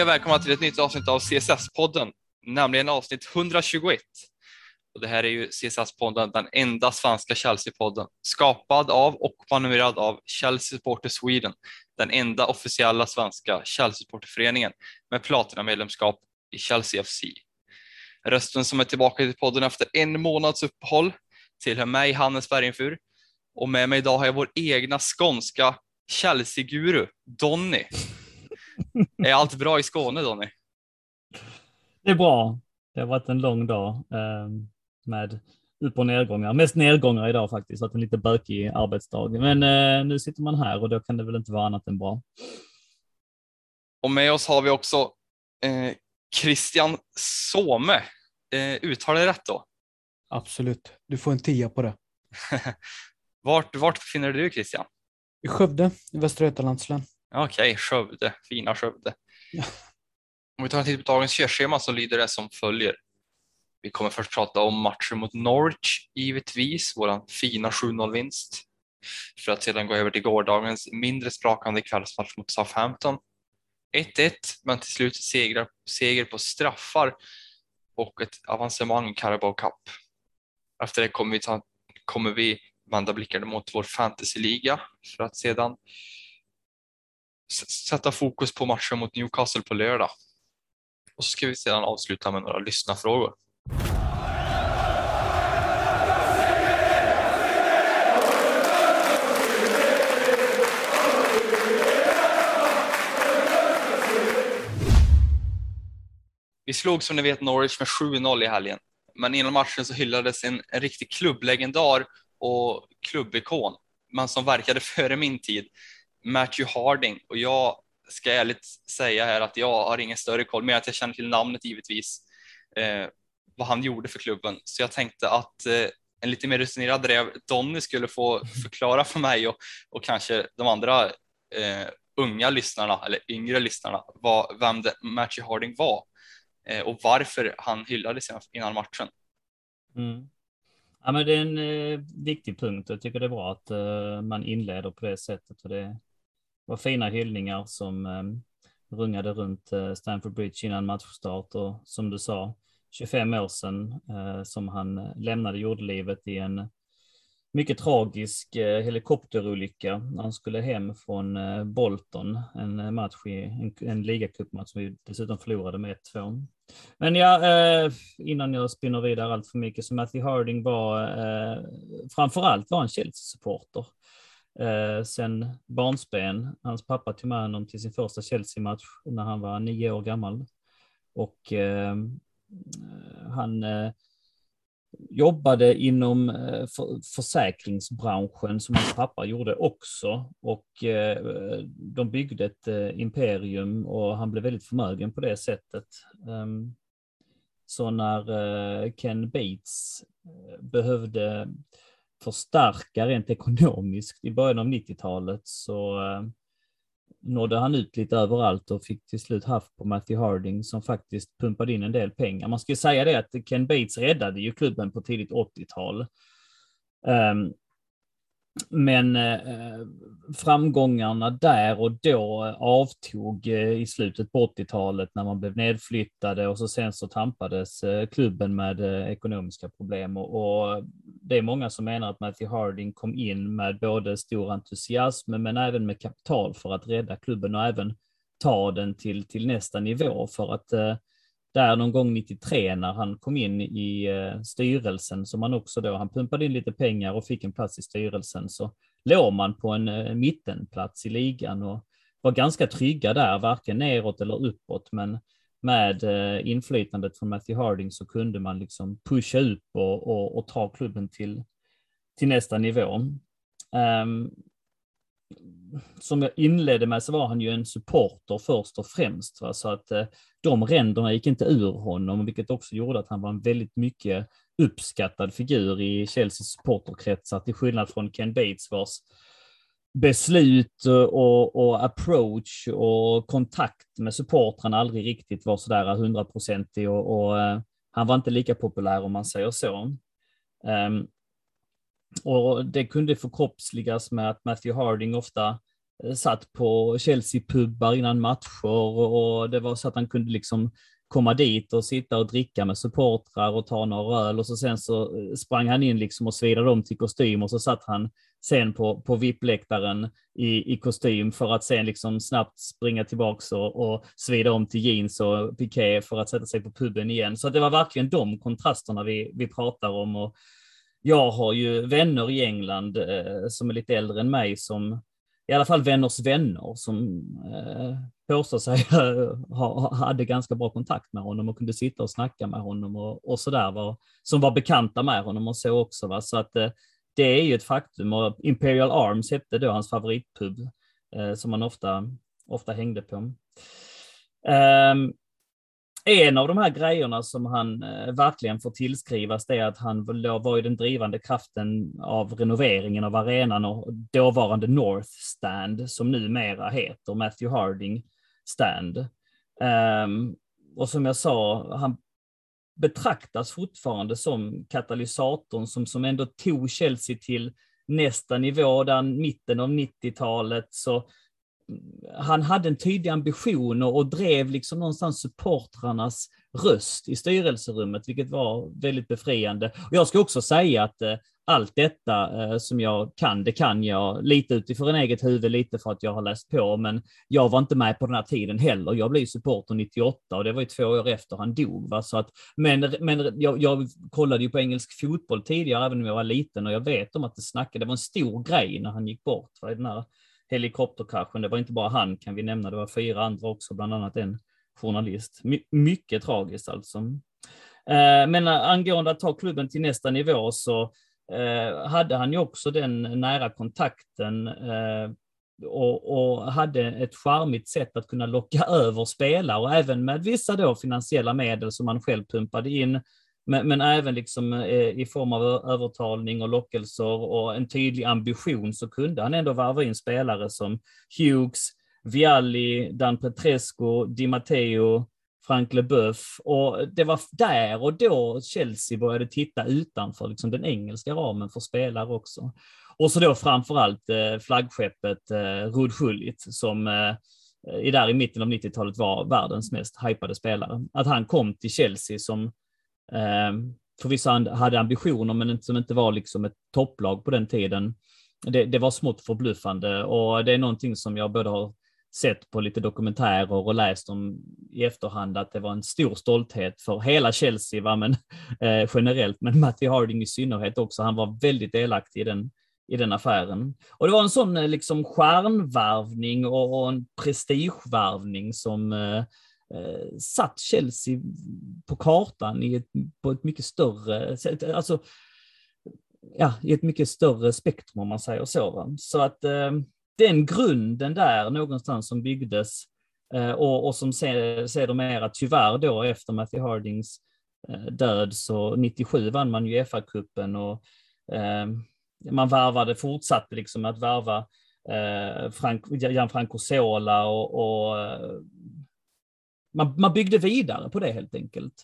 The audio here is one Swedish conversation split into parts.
Hej och välkomna till ett nytt avsnitt av CSS-podden, nämligen avsnitt 121. Och det här är ju CSS-podden, den enda svenska Chelsea-podden, skapad av och manövrerad av Chelsea Supporter Sweden, den enda officiella svenska Chelsea-supporterföreningen med platinamedlemskap i Chelsea FC. Rösten som är tillbaka till podden efter en månads uppehåll tillhör mig, Hannes Bergenfur, och med mig idag har jag vår egna skånska Chelsea-guru, Donny. Är allt bra i Skåne, Donny? Det är bra. Det har varit en lång dag eh, med upp och nedgångar. Mest nedgångar idag faktiskt, att en lite bökig arbetsdag. Men eh, nu sitter man här och då kan det väl inte vara annat än bra. Och med oss har vi också eh, Christian Some. Eh, uttalar jag rätt då? Absolut. Du får en tia på det. vart, vart befinner du dig Christian? I Skövde, i Västra Götalands län. Okej, okay, Skövde, fina Skövde. Ja. Om vi tar en titt på dagens körschema så lyder det som följer. Vi kommer först prata om matchen mot Norwich, givetvis, våran fina 7-0-vinst. För att sedan gå över till gårdagens mindre sprakande kvällsmatch mot Southampton. 1-1, men till slut segrar, seger på straffar och ett avancemang i Carabao Cup. Efter det kommer vi, ta, kommer vi vända blickarna mot vår fantasyliga för att sedan sätta fokus på matchen mot Newcastle på lördag. Och så ska vi sedan avsluta med några lyssnarfrågor. Vi slog som ni vet Norwich med 7-0 i helgen, men innan matchen så hyllades en, en riktig klubblegendar och klubbikon, men som verkade före min tid, Matthew Harding. Och jag ska ärligt säga här att jag har ingen större koll, mer att jag känner till namnet givetvis, eh, vad han gjorde för klubben. Så jag tänkte att eh, en lite mer rutinerad räv, Donny, skulle få förklara för mig och, och kanske de andra eh, unga lyssnarna eller yngre lyssnarna vad, vem det, Matthew Harding var eh, och varför han hyllades innan matchen. Mm. Ja, men det är en eh, viktig punkt. Jag tycker det är bra att eh, man inleder på det sättet. Och det var fina hyllningar som eh, rungade runt eh, Stamford Bridge innan matchstart och som du sa, 25 år sedan eh, som han eh, lämnade jordelivet i en mycket tragisk eh, helikopterolycka när han skulle hem från eh, Bolton, en eh, match i en, en ligacupmatch som vi dessutom förlorade med 1-2. Men ja, eh, innan jag spinner vidare allt för mycket, så Matthew Harding var eh, framför allt var en Chelsea-supporter. Eh, sen barnsben. Hans pappa tog med honom till sin första Chelsea-match när han var nio år gammal. Och ehm, eh, han eh, jobbade inom eh, försäkringsbranschen som hans pappa gjorde också. Och eh, de byggde ett eh, imperium och han blev väldigt förmögen på det sättet. Ehm, så när eh, Ken Bates eh, behövde förstärka rent ekonomiskt i början av 90-talet så eh, nådde han ut lite överallt och fick till slut haft på Matthew Harding som faktiskt pumpade in en del pengar. Man ska säga det att Ken Bates räddade ju klubben på tidigt 80-tal. Um, ehm, men eh, eh, framgångarna där och då eh, avtog i slutet på 80-talet när man blev nedflyttade och så sen så tampades klubben med ekonomiska problem och, och, det är många som menar att Matthew Harding kom in med både stor entusiasm men även med kapital för att rädda klubben och även ta den till, till nästa nivå för att eh, där någon gång 93 när han kom in i eh, styrelsen som han också då, han pumpade in lite pengar och fick en plats i styrelsen så låg man på en eh, mittenplats i ligan och var ganska trygga där, varken neråt eller uppåt, men med eh, inflytandet från Matthew Harding så kunde man liksom pusha upp och, och, och ta klubben till, till nästa nivå. Um, som jag inledde med så var han ju en supporter först och främst. Va? Så att eh, de ränderna gick inte ur honom, vilket också gjorde att han var en väldigt mycket uppskattad figur i Chelseas supporterkretsar, till skillnad från Ken Bates vars beslut eh, och, och, approach och kontakt med supportrarna aldrig riktigt var sådär hundraprocentig och, och eh, han var inte lika populär om man säger så. Um, och det kunde förkroppsligas med att Matthew Harding ofta eh, satt på Chelsea-pubbar innan matcher och det var så att han kunde liksom komma dit och sitta och dricka med supportrar och ta några öl och så sen så eh, sprang han in liksom och svidade om till kostym och så satt han sen på, på VIP-läktaren i, i kostym för att sen liksom snabbt springa tillbaks och, och svida om till jeans och piké för att sätta sig på puben igen. Så det var verkligen de kontrasterna vi, vi pratar om. Och jag har ju vänner i England eh, som är lite äldre än mig som i alla fall vänners vänner som eh, påstår sig ha, hade ganska bra kontakt med honom och kunde sitta och snacka med honom och, och sådär, var, som var bekanta med honom och så också. Va? Så att eh, det är ju ett faktum och Imperial Arms hette då hans favoritpub eh, som han ofta, ofta hängde på. Um, en av de här grejerna som han eh, verkligen får tillskrivas det är att han var ju den drivande kraften av renoveringen av arenan och dåvarande North Stand som numera heter Matthew Harding Stand. Um, och som jag sa, han betraktas fortfarande som katalysatorn som, som ändå tog Chelsea till nästa nivå, där mitten av 90-talet så han hade en tydlig ambition och, och drev liksom någonstans supportrarnas röst i styrelserummet, vilket var väldigt befriande. Och jag ska också säga att eh, allt detta eh, som jag kan, det kan jag lite utifrån eget huvud, lite för att jag har läst på, men jag var inte med på den här tiden heller. Jag blev supporter 98 och det var ju två år efter han dog. Va? Så att, men men jag, jag kollade ju på engelsk fotboll tidigare, även om jag var liten, och jag vet om att det snackade, det var en stor grej när han gick bort. Va? Den här helikopterkraschen. Det var inte bara han kan vi nämna, det var fyra andra också, bland annat en journalist. My mycket tragiskt alltså. Eh, men eh, angående att ta klubben till nästa nivå så eh, hade han ju också den nära kontakten och, och, hade ett charmigt sätt att kunna locka över spelare och även med vissa då finansiella medel som han själv pumpade in men, men även liksom, eh, i form av övertalning och lockelser och en tydlig ambition så kunde han ändå varva in spelare som Hughes, Vialli, Dan Petrescu, Di Matteo, Frank Leboeuf. Och det var där och då Chelsea började titta utanför liksom, den engelska ramen för spelare också. Och så då framförallt eh, flaggskeppet eh, Rud Schullit som eh, i där i mitten av 90-talet var världens mest hypade spelare. Att han kom till Chelsea som Ehm, förvisso hade ambitioner, men som inte var liksom ett topplag på den tiden. Det, det, var smått förbluffande och det är någonting som jag både har sett på lite dokumentärer och läst om i efterhand att det var en stor stolthet för hela Chelsea, va? men eh, generellt, men Matthew Harding i synnerhet också. Han var väldigt delaktig i den, i den affären. Och det var en sån eh, liksom stjärnvarvning och, och en prestigevarvning som eh, eh, satt Chelsea på kartan i ett, på ett mycket större sätt, alltså ja, i ett mycket större spektrum om man säger så. Va? Så att eh, den grunden där någonstans som byggdes eh, och, och som sedermera tyvärr då efter Matthew Hardings eh, död så 97 vann man ju FA-cupen och eh, man värvade, fortsatte liksom att värva eh, Frank, Gianfranco Sola och, och eh, man, man byggde vidare på det helt enkelt.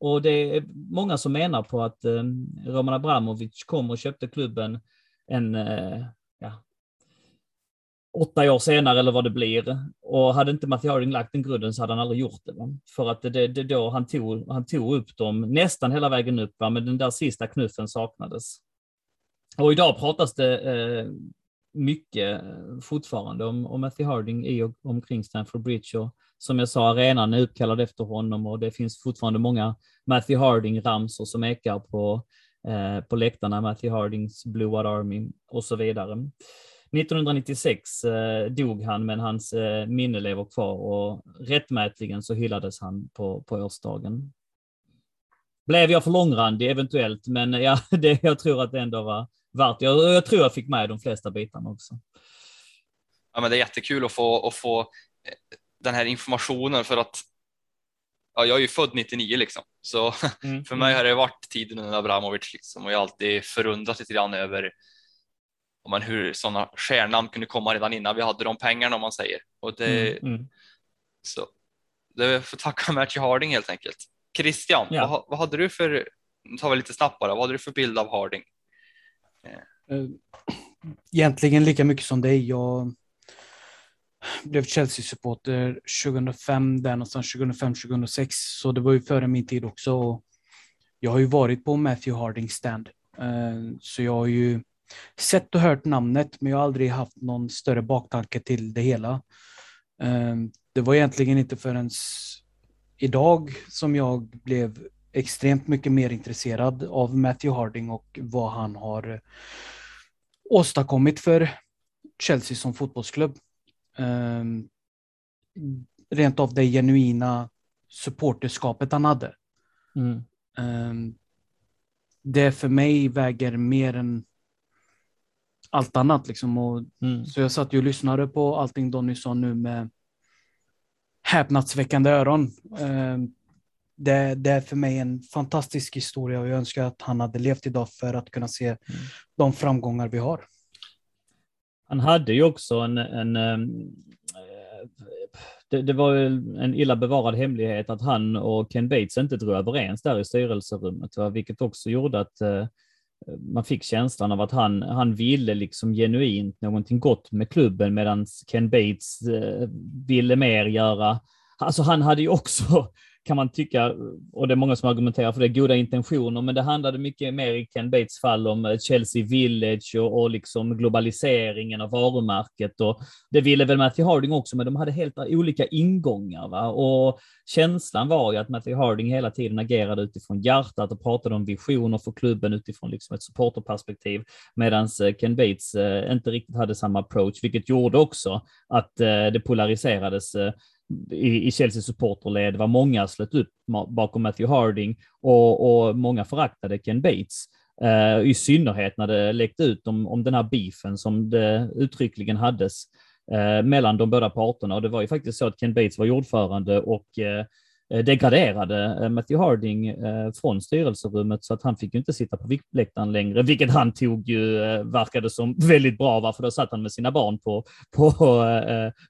Och det är många som menar på att eh, Roman Abramovic kom och köpte klubben en, eh, ja, åtta år senare eller vad det blir. Och hade inte Matthew Harding lagt den grunden så hade han aldrig gjort det. Va? För att det, det då han tog, han tog upp dem nästan hela vägen upp, va? men den där sista knuffen saknades. Och idag pratas det eh, mycket eh, fortfarande om, om Matthew Harding i och omkring Stanford Bridge och som jag sa, arenan är uppkallad efter honom och det finns fortfarande många Matthew Harding-ramsor som ekar på, eh, på läktarna, Matthew Hardings Blue White Army och så vidare. 1996 eh, dog han, men hans eh, minne lever kvar och rättmätligen så hyllades han på, på årsdagen. Blev jag för långrandig eventuellt, men ja, det, jag tror att det ändå var värt jag, jag tror jag fick med de flesta bitarna också. Ja, men det är jättekul att få, att få den här informationen för att ja, jag är ju född 99 liksom, så mm. för mig mm. har det varit tiden under Abramovic liksom och jag har alltid förundrat lite grann över om man, hur sådana stjärnamn kunde komma redan innan vi hade de pengarna om man säger. Och det, mm. Mm. Så det får tacka Matthew Harding helt enkelt. Christian, ja. vad, vad hade du för, tar vi lite snabbt bara, vad hade du för bild av Harding? Eh, egentligen lika mycket som dig. Jag blev Chelsea-supporter 2005, där någonstans 2005-2006, så det var ju före min tid också. Och jag har ju varit på Matthew Harding stand, eh, så jag har ju sett och hört namnet, men jag har aldrig haft någon större baktanke till det hela. Eh, det var egentligen inte förrän idag som jag blev extremt mycket mer intresserad av Matthew Harding och vad han har åstadkommit för Chelsea som fotbollsklubb. Um, rent av det genuina supporterskapet han hade. Mm. Um, det för mig väger mer än allt annat. Liksom. Och, mm. Så jag satt ju och lyssnade på allting Donny sa nu med häpnadsväckande öron. Um, det, det, är för mig en fantastisk historia och jag önskar att han hade levt idag för att kunna se mm. de framgångar vi har. Han hade ju också en, en ehm, eh, det, det, var en illa bevarad hemlighet att han och Ken Bates inte drog överens där i styrelserummet, va? vilket också gjorde att eh, man fick känslan av att han, han ville liksom genuint någonting gott med klubben medan Ken Bates eh, ville mer göra. Alltså han hade ju också kan man tycka, och det är många som argumenterar för det, goda intentioner, men det handlade mycket mer i Ken Bates fall om eh, Chelsea Village och, och liksom globaliseringen av varumärket. Och det ville väl Matthew Harding också, men de hade helt olika ingångar. Va? Och känslan var ju att Matthew Harding hela tiden agerade utifrån hjärtat och pratade om visioner för klubben utifrån liksom ett supporterperspektiv, medan eh, Ken Bates eh, inte riktigt hade samma approach, vilket gjorde också att det polariserades i, i Chelsea supporterled var många slöt upp bakom Matthew Harding och, och många föraktade Ken Bates. Uh, I synnerhet när det läckte ut om, om den här beefen som det uttryckligen hades uh, mellan de båda parterna. Och det var ju faktiskt så att Ken Bates var ordförande och uh, Eh, degraderade eh, Matthew Harding eh, från styrelserummet så att han fick ju inte sitta på viktläktaren längre, vilket han tog ju, verkade som väldigt bra, varför då satt han med sina barn på, på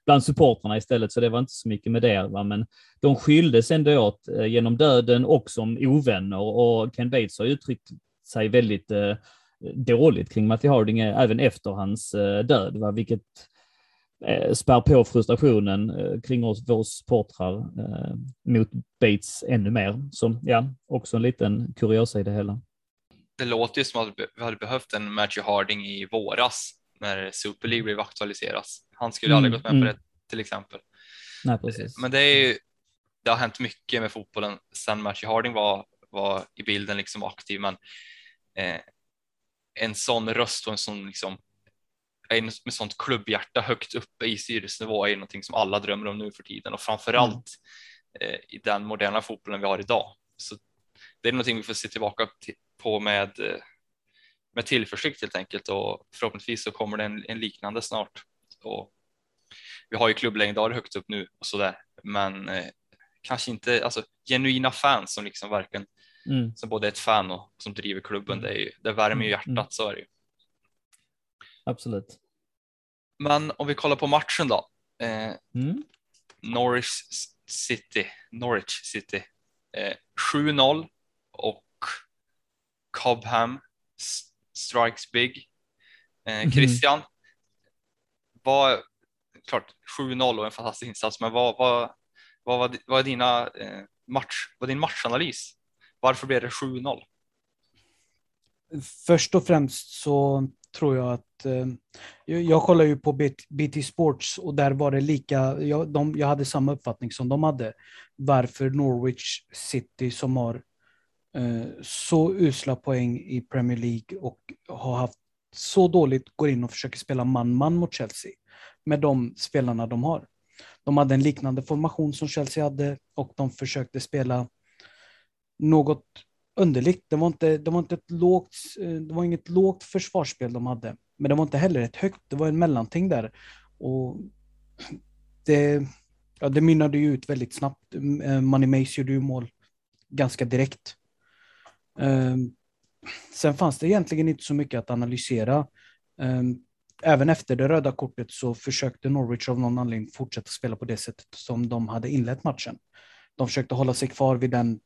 bland supporterna istället, så det var inte så mycket med det. Va? Men de skyldes ändå åt genom döden och som ovänner och Ken Bates har uttryckt sig väldigt dåligt kring Matthew Harding även efter hans död, va? vilket spär på frustrationen eh, kring oss, våra supportrar eh, mot Bates ännu mer. Så ja, också en liten kuriosa i det hela. Det låter ju som att vi hade behövt en Matthew Harding i våras när Super League blev aktualiseras. Han skulle mm, aldrig gått med mm. på det till exempel. Nej. Men det är ju, det har hänt mycket med fotbollen sedan Matthew Harding var, var i bilden liksom aktiv, men eh, en sån röst och en sån liksom med sånt klubbhjärta högt uppe i styrelsenivå är någonting som alla drömmer om nu för tiden och framförallt mm. eh, i den moderna fotbollen vi har idag. Så det är någonting vi får se tillbaka på med, eh, med tillförsikt helt enkelt och förhoppningsvis så kommer det en, en liknande snart. Och vi har ju klubblegendarer högt upp nu och så där, men eh, kanske inte alltså genuina fans som liksom verkligen mm. som både är ett fan och som driver klubben. Mm. Det, är ju, det värmer ju mm. hjärtat, så är det ju. Absolut. Men om vi kollar på matchen då. Eh, mm. Norwich City, Norwich City. Eh, 7-0 och Cobham strikes big. Eh, mm. Christian, vad, klart 7-0 och en fantastisk insats, men vad, vad, vad, vad, vad är dina eh, match, vad är din matchanalys? Varför blev det 7-0? Först och främst så tror jag att... Eh, jag kollar ju på BT Sports och där var det lika, jag, de, jag hade samma uppfattning som de hade. Varför Norwich City som har eh, så usla poäng i Premier League och har haft så dåligt går in och försöker spela man-man mot Chelsea med de spelarna de har. De hade en liknande formation som Chelsea hade och de försökte spela något underligt. Det var, inte, det, var inte ett lågt, eh, det var inget lågt försvarsspel de hade, men det var inte heller ett högt. Det var en mellanting där. Och det, ja, det mynnade ju ut väldigt snabbt. Eh, Money Mace gjorde ju mål ganska direkt. Ehm, sen fanns det egentligen inte så mycket att analysera. Ehm, även efter det röda kortet så försökte Norwich av någon anledning fortsätta spela på det sättet som de hade inlett matchen. De försökte hålla sig kvar vid den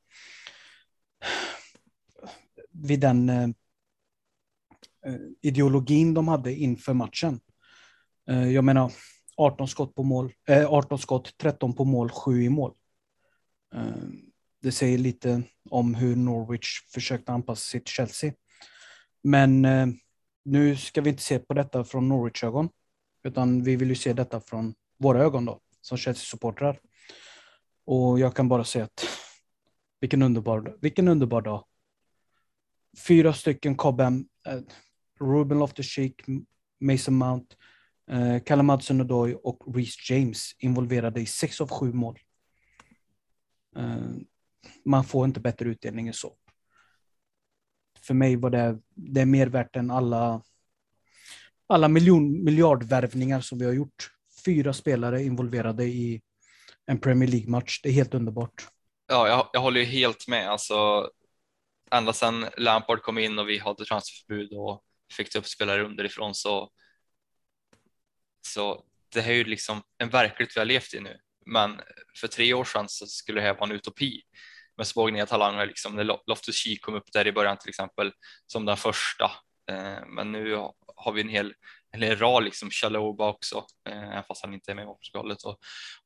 vid den eh, eh, ideologin de hade inför matchen. Eh, jag menar, 18 skott på mål, eh, 18 skott, 13 på mål, 7 i mål. Eh, det säger lite om hur Norwich försökte anpassa sitt Chelsea. Men eh, nu ska vi inte se på detta från Norwich-ögon, utan vi vill ju se detta från våra ögon då, som Chelsea-supportrar. Och jag kan bara säga att vilken underbar, vilken underbar dag. Fyra stycken Cobham, eh, Ruben Loftus-Cheek, Mason Mount, eh, Callum Hudson-Odoi och Reece James involverade i sex av sju mål. Eh, man får inte bättre utdelning än så. För mig var det, det är mer värt än alla, alla miljon, miljardvärvningar som vi har gjort. Fyra spelare involverade i en Premier League-match. Det är helt underbart. Ja, jag, jag håller ju helt med. Alltså, ända sedan Lampard kom in och vi hade transferförbud och fick upp spelare underifrån så, så det här är ju liksom en verklighet vi har levt i nu. Men för tre år sedan så skulle det här vara en utopi med spågningar talanger, liksom när Loftus Cheek kom upp där i början till exempel som den första. Eh, men nu har vi en hel, en hel rad, liksom Chaloba också, eh, även fast han inte är med i Portugalet. Och,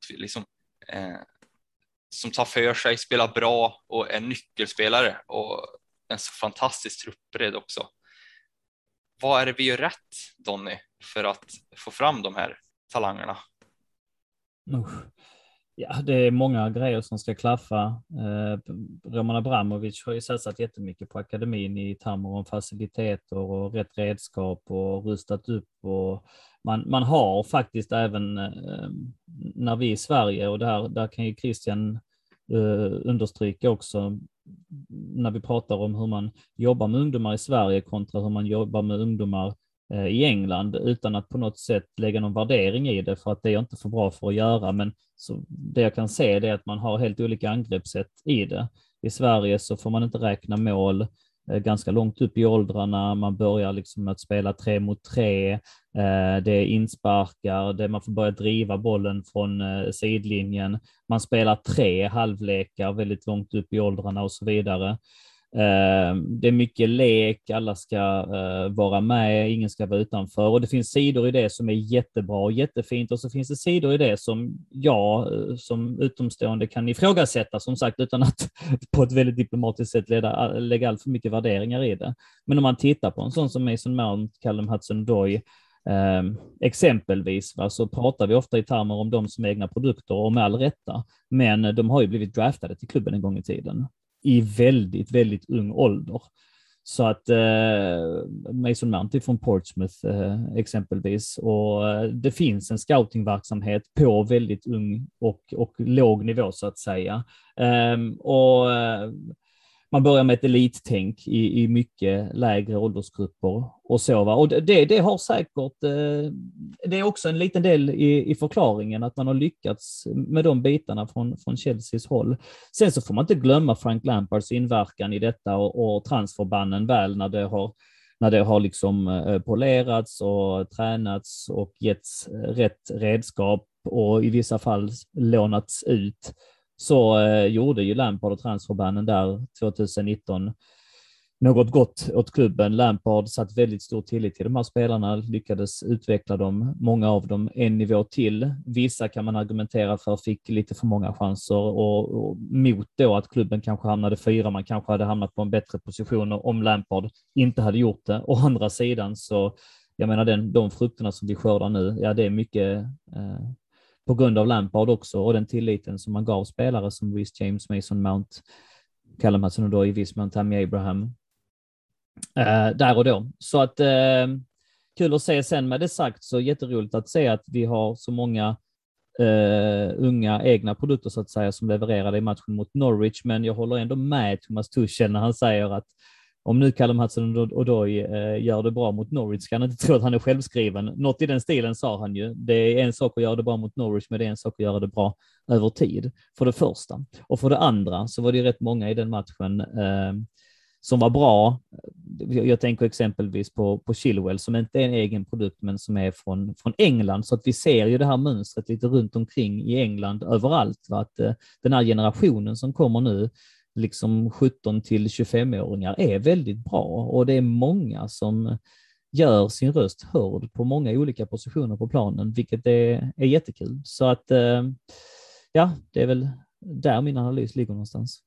liksom, eh, som tar för sig, spelar bra och är nyckelspelare och en så fantastisk truppbredd också. Vad är det vi gör rätt, Donny, för att få fram de här talangerna? Ja, det är många grejer som ska klaffa. Eh, Roman Abramovic har ju satsat jättemycket på akademin i termer om faciliteter och rätt redskap och rustat upp. Och man, man har faktiskt även eh, när vi i Sverige, och där, där kan ju Christian eh, understryka också, när vi pratar om hur man jobbar med ungdomar i Sverige kontra hur man jobbar med ungdomar Eh, i England utan att på något sätt lägga någon värdering i det för att det är inte för bra för att göra. Men så det jag kan se är att man har helt olika angreppssätt i det. I Sverige så får man inte räkna mål eh, ganska långt upp i åldrarna. Man börjar liksom att spela tre mot tre. Eh, det är insparkar, det man får börja driva bollen från sidlinjen. Man spelar tre halvlekar väldigt långt upp i åldrarna och så vidare. Eh, det är mycket lek, alla ska eh, vara med, ingen ska vara utanför och det finns sidor i det som är jättebra och jättefint och så finns det sidor i det som jag eh, som utomstående kan ifrågasätta som sagt utan att på ett väldigt diplomatiskt sätt leda, lägga allt för mycket värderingar i det. Men om man tittar på en sån som Mason Mount, Callum Hudson-Doy, Eh, exempelvis va, så pratar vi ofta i termer om dem som är egna produkter och med all rätta. Men de har ju blivit draftade till klubben en gång i tiden i väldigt, väldigt ung ålder. Så att eh, Mason Mount är från Portsmouth eh, exempelvis och eh, det finns en scoutingverksamhet på väldigt ung och, och låg nivå så att säga. Ehm, och eh, man börjar med ett elittänk i, i mycket lägre åldersgrupper och så. Va? Och det, det har säkert, eh, det är också en liten del i, i förklaringen att man har lyckats med de bitarna från, från Chelseas håll. Sen så får man inte glömma Frank Lampards inverkan i detta och, och transferbannen väl när det har när det har liksom eh, polerats och tränats och getts rätt redskap och i vissa fall lånats ut så eh, gjorde ju Lampard och transferbanden där 2019 något gott åt klubben. Lampard satt väldigt stor tillit till de här spelarna, lyckades utveckla dem, många av dem en nivå till. Vissa kan man argumentera för fick lite för många chanser och, och mot då att klubben kanske hamnade fyra, man kanske hade hamnat på en bättre position om Lampard inte hade gjort det. Å andra sidan så, jag menar den, de frukterna som vi skördar nu, ja det är mycket eh, på grund av Lampard också och den tilliten som man gav spelare som Rhys James, Mason Mount, Callum Hudson och då i viss mån Tammy Abraham. Eh, där och då. Så att eh, kul att se. Sen med det sagt så jätteroligt att se att vi har så många Uh, unga egna produkter så att säga som levererade i matchen mot Norwich, men jag håller ändå med Thomas Tuchel när han säger att om nu Callum Hudson-Odoi eh, gör det bra mot Norwich kan han inte tro att han är självskriven. Något i den stilen sa han ju. Det är en sak att göra det bra mot Norwich, men det är en sak att göra det bra över tid. För det första. Och för det andra så var det ju rätt många i den matchen eh, som var bra. Jag tänker exempelvis på, på Chilwell som inte är en egen produkt men som är från, från England. Så att vi ser ju det här mönstret lite runt omkring i England överallt. Va? Att eh, den här generationen som kommer nu liksom 17 till 25-åringar är väldigt bra och det är många som gör sin röst hörd på många olika positioner på planen, vilket är, är jättekul. Så att eh, ja, det är väl där min analys ligger någonstans.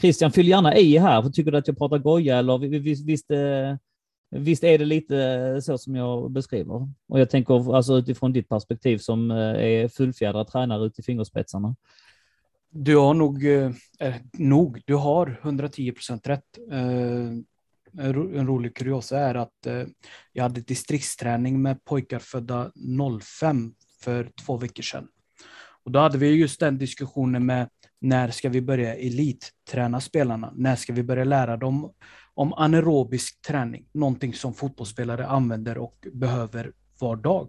Christian, fyll gärna i här. för Tycker du att jag pratar goja eller visst, visst, visst är det lite eh, så som jag beskriver? Och jag tänker alltså utifrån ditt perspektiv som är fullfjädrad tränare ut i fingerspetsarna. Du har nog, eh, eh nog, du har 110 procent rätt. Eh, en rolig kuriosa är att eh, jag hade distriktsträning med pojkar födda 05 för två veckor sedan. Och då hade vi just den diskussionen med när ska vi börja elitträna spelarna? När ska vi börja lära dem om anaerobisk träning? Någonting som fotbollsspelare använder och behöver var dag.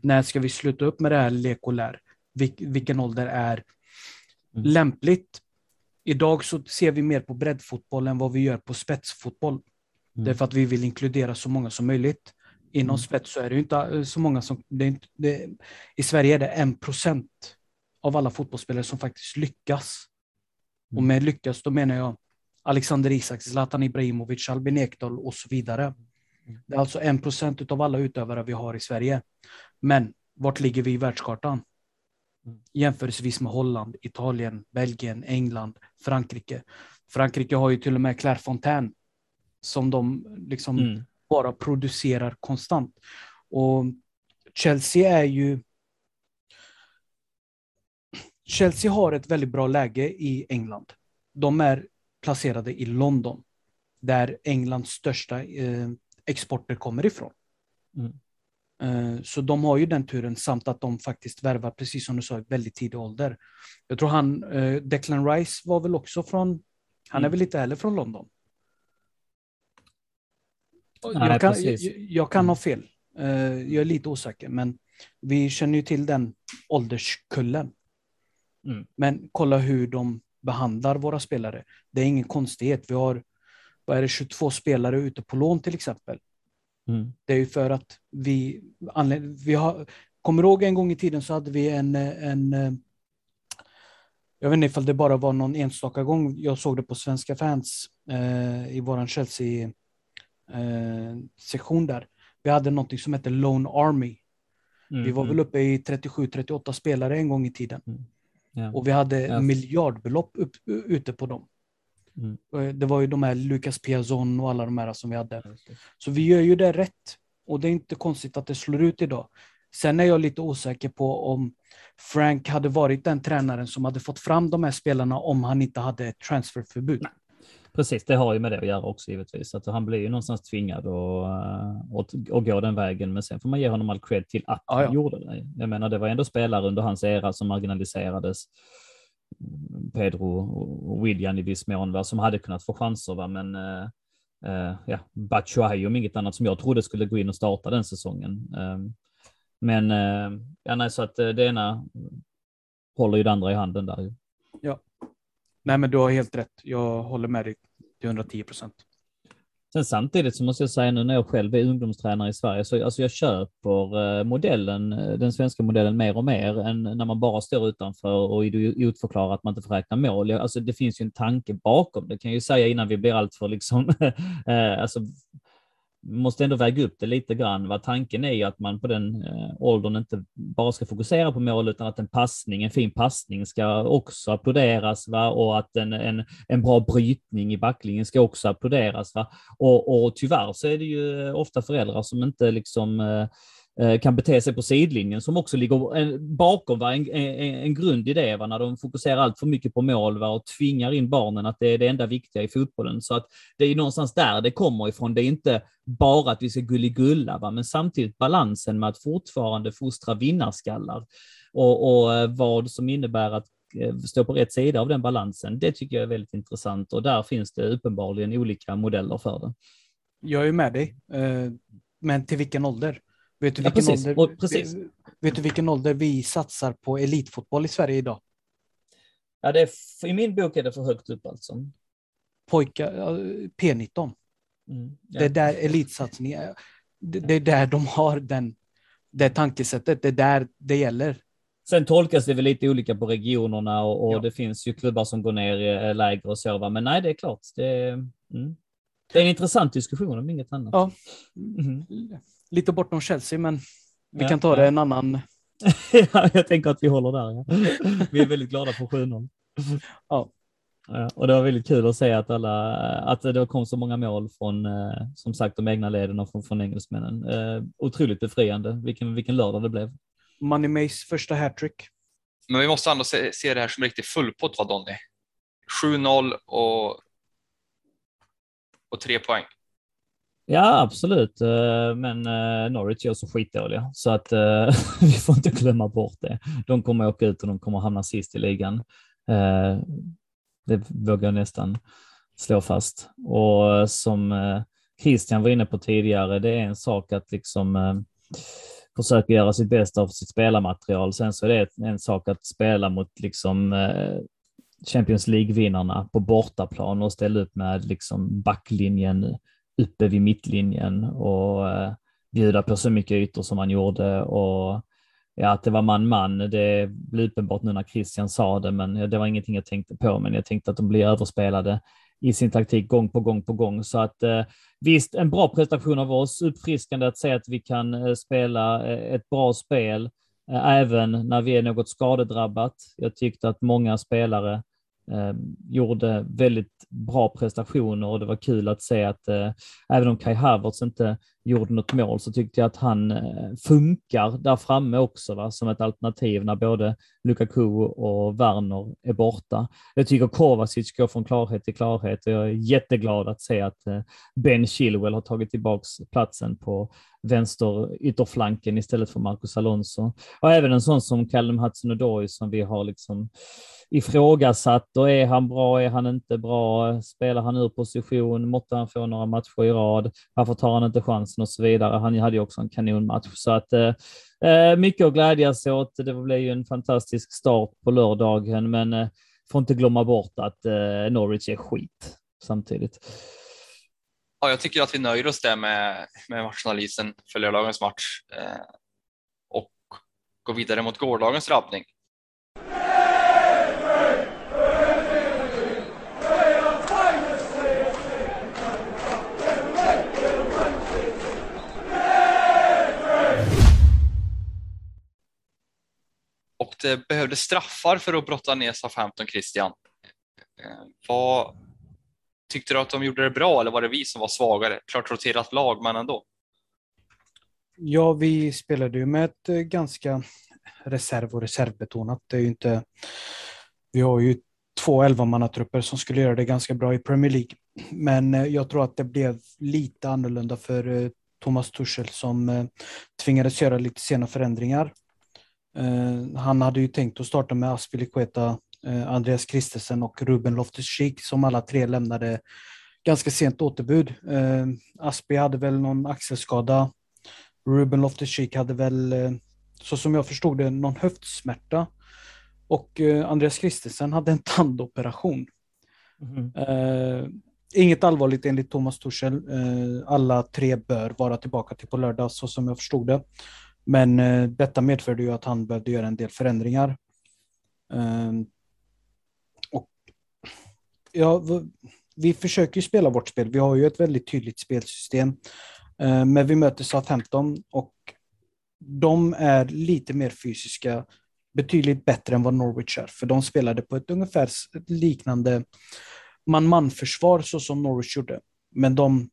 När ska vi sluta upp med det här lek och lär? Vil vilken ålder är mm. lämpligt? Idag så ser vi mer på breddfotboll än vad vi gör på spetsfotboll. Mm. Därför att vi vill inkludera så många som möjligt. Inom mm. spets så är det inte eh, så många som... Det inte, det, I Sverige är det en procent av alla fotbollsspelare som faktiskt lyckas. Mm. Och med lyckas, då menar jag Alexander Isak, Zlatan Ibrahimovic, Albin Ekdal och så vidare. Mm. Det är alltså en procent av alla utövare vi har i Sverige. Men vart ligger vi i världskartan? Jämförelsevis med Holland, Italien, Belgien, England, Frankrike. Frankrike har ju till och med Claire Fontaine som de liksom mm. bara producerar konstant. Och Chelsea är ju Chelsea har ett väldigt bra läge i England. De är placerade i London, där Englands största eh, exporter kommer ifrån. Mm. Eh, så de har ju den turen samt att de faktiskt värvar, precis som du sa, i väldigt tidig ålder. Jag tror han, eh, Declan Rice var väl också från, han är mm. väl inte heller från London? Nej, jag, kan, jag, jag, kan ha fel. Uh, jag är lite osäker, men vi känner ju till den ålderskullen. Mm. Men kolla hur de behandlar våra spelare. Det är ingen konstighet. Vi har vad är det, 22 spelare ute på lån till exempel. Mm. Det är ju för att vi, vi har, kommer ihåg en gång i tiden så hade vi en, en jag vet inte ifall det bara var någon enstaka gång jag såg det på svenska fans eh, i våran Chelsea eh, där. Vi hade något som hette Lone Army. Mm, vi var mm. väl uppe i 37-38 spelare en gång i tiden. Mm. Ja. Och vi hade ja. miljardbelopp upp, ute på dem. Mm. Eh, det var ju de här Lucas Piazon och alla de här som vi hade. Så vi gör ju det rätt. Och det är inte konstigt att det slår ut idag. Sen är jag lite osäker på om Frank hade varit den tränaren som hade fått fram de här spelarna om han inte hade ett transferförbud. Nej. Precis, det har ju med det att göra också givetvis. Att han blir ju någonstans tvingad att, att, gå den vägen. Men sen får man ge honom all cred till att ah, ja. han gjorde det. Jag menar, det var ändå spelare under hans era som marginaliserades. Pedro och William i viss mån, som hade kunnat få chanser. Va? Men uh, ja, Batshuayi om inget annat som jag trodde skulle gå in och starta den säsongen. Ehm, men eh, ja, nej, så att det ena håller ju det andra i handen där. Ja. Nej, men du har helt rätt. Jag håller med dig till 110 procent. Sen samtidigt så måste jag säga nu när jag själv är ungdomstränare i Sverige, så alltså jag köper eh, modellen, eh, den svenska modellen mer och mer än när man bara står utanför och idiotförklarar att man inte får räkna mål. Alltså det finns ju en tanke bakom det kan jag ju säga innan vi blir alltför liksom, eh, alltså måste ändå väga upp det lite grann. Vad tanken är ju att man på den eh, åldern inte bara ska fokusera på mål utan att en passning, en fin passning ska också applåderas va? och att en, en, en bra brytning i backlinjen ska också applåderas. Va? Och, och tyvärr så är det ju ofta föräldrar som inte liksom Eh, Eh, kan bete sig på sidlinjen som också ligger eh, bakom va? En, en, en grund i det, va? när de fokuserar allt för mycket på mål va? och tvingar in barnen att det är det enda viktiga i fotbollen. Så att det är någonstans där det kommer ifrån. Det är inte bara att vi ska gulligulla, va? men samtidigt balansen med att fortfarande fostra vinnarskallar och, och eh, vad som innebär att stå på rätt sida av den balansen. Det tycker jag är väldigt intressant och där finns det uppenbarligen olika modeller för det. Jag är med dig, men till vilken ålder? Vet du, ja, vilken precis. Ålder, precis. vet du vilken ålder vi satsar på elitfotboll i Sverige idag? Ja, det är, I min bok är det för högt upp alltså. Pojkar, P19. Mm, ja. Det är där elitsatsningen, det, det är där de har den, det tankesättet, det är där det gäller. Sen tolkas det väl lite olika på regionerna och, och ja. det finns ju klubbar som går ner lägre och så, va? men nej, det är klart. Det, mm. Det är en intressant diskussion om inget annat. Ja. Mhm. Lite bortom Chelsea, men vi Ja, kan ta ja. det en annan. ja, jag tänker att vi håller där. Ja. Vi är väldigt glada för 7-0. Ja. Ja, och det var väldigt kul att se att, alla, att det kom så många mål från, eh, som sagt, de egna leden och från, från engelsmännen. Eh, otroligt befriande. Vilken, vilken lördag det blev. Money Mays första hattrick. Men vi måste ändå se, se det här som riktigt fullpott va Donny? 7-0 och, och tre poäng. Ja, absolut. Eh, men eh, Norwich är också skitdåliga, så att eh, vi får inte glömma bort det. De kommer åka ut och de kommer hamna sist i ligan. Det vågar jag nästan slå fast. Och som Christian var inne på tidigare, det är en sak att liksom försöka göra sitt bästa av sitt spelarmaterial. Sen så är det en sak att spela mot liksom Champions League-vinnarna på bortaplan och ställa upp med liksom backlinjen uppe vid mittlinjen och eh, bjuda på så mycket ytor som han gjorde och ja, att det var man-man, det blir uppenbart nu när Christian sa det, men det var ingenting jag tänkte på, men jag tänkte att de blir överspelade i sin taktik gång på gång på gång. Så att eh, visst, en bra prestation av oss, uppfriskande att se att vi kan eh, spela eh, ett bra spel, eh, även när vi är något skadedrabbat. Jag tyckte att många spelare eh, gjorde väldigt bra prestationer och det var kul att se att eh, även om Kai Havertz inte gjorde något mål så tyckte jag att han eh, funkar där framme också va, som ett alternativ när både Lukaku och Werner är borta. Jag tycker Kovacic går från klarhet till klarhet och jag är jätteglad att se att eh, Ben Chilwell har tagit tillbaks platsen på vänster ytterflanken istället för Marcus Alonso. Och även en sån som Callum Hudson-Odoi som vi har liksom ifrågasatt. Och är han bra, är han inte bra, spelar han ur position, måtte han få några matcher i rad, varför tar han inte chansen? Och så vidare. Han hade ju också en kanonmatch så att eh, eh, mycket att glädjas åt. Det blev ju en fantastisk start på lördagen, men eh, får inte glömma bort att eh, Norwich är skit samtidigt. Ja, jag tycker att vi nöjer oss där med, med matchanalysen för lördagens match eh, och går vidare mot gårdagens drabbning. Eh, behövde straffar för att brotta ner Southampton, Christian. Eh, vad tyckte du att de gjorde det bra eller var det vi som var svagare? Klart roterat lag, men ändå. Ja, vi spelade ju med ett eh, ganska reserv och reservbetonat. Det är ju inte... Vi har ju två elvamannatrupper som skulle göra det ganska bra i Premier League. Men jag tror att det blev lite annorlunda för Thomas Tuchel som tvingades göra lite sena förändringar. Eh, Han hade ju tänkt att starta med Aspilicueta, eh, Andreas Christensen och Ruben Loftus-Cheek som alla tre lämnade ganska sent återbud. Eh, Aspi hade väl någon axelskada. Ruben Loftus-Cheek hade väl, så som jag förstod det, någon höftsmärta. Och Andreas Christensen hade en tandoperation. Eh, inget allvarligt enligt Thomas. Eh, alla tre bör vara tillbaka till på lördag, så som jag förstod det. Men eh, detta medförde ju att han behövde göra en del förändringar. Eh, och ja, vi försöker ju spela vårt spel. Vi har ju ett väldigt tydligt spelsystem. Eh, men vi möter Southampton och de är lite mer fysiska, betydligt bättre än vad Norwich är. För de spelade på ett ungefär liknande man-man-försvar så som Norwich gjorde. Men de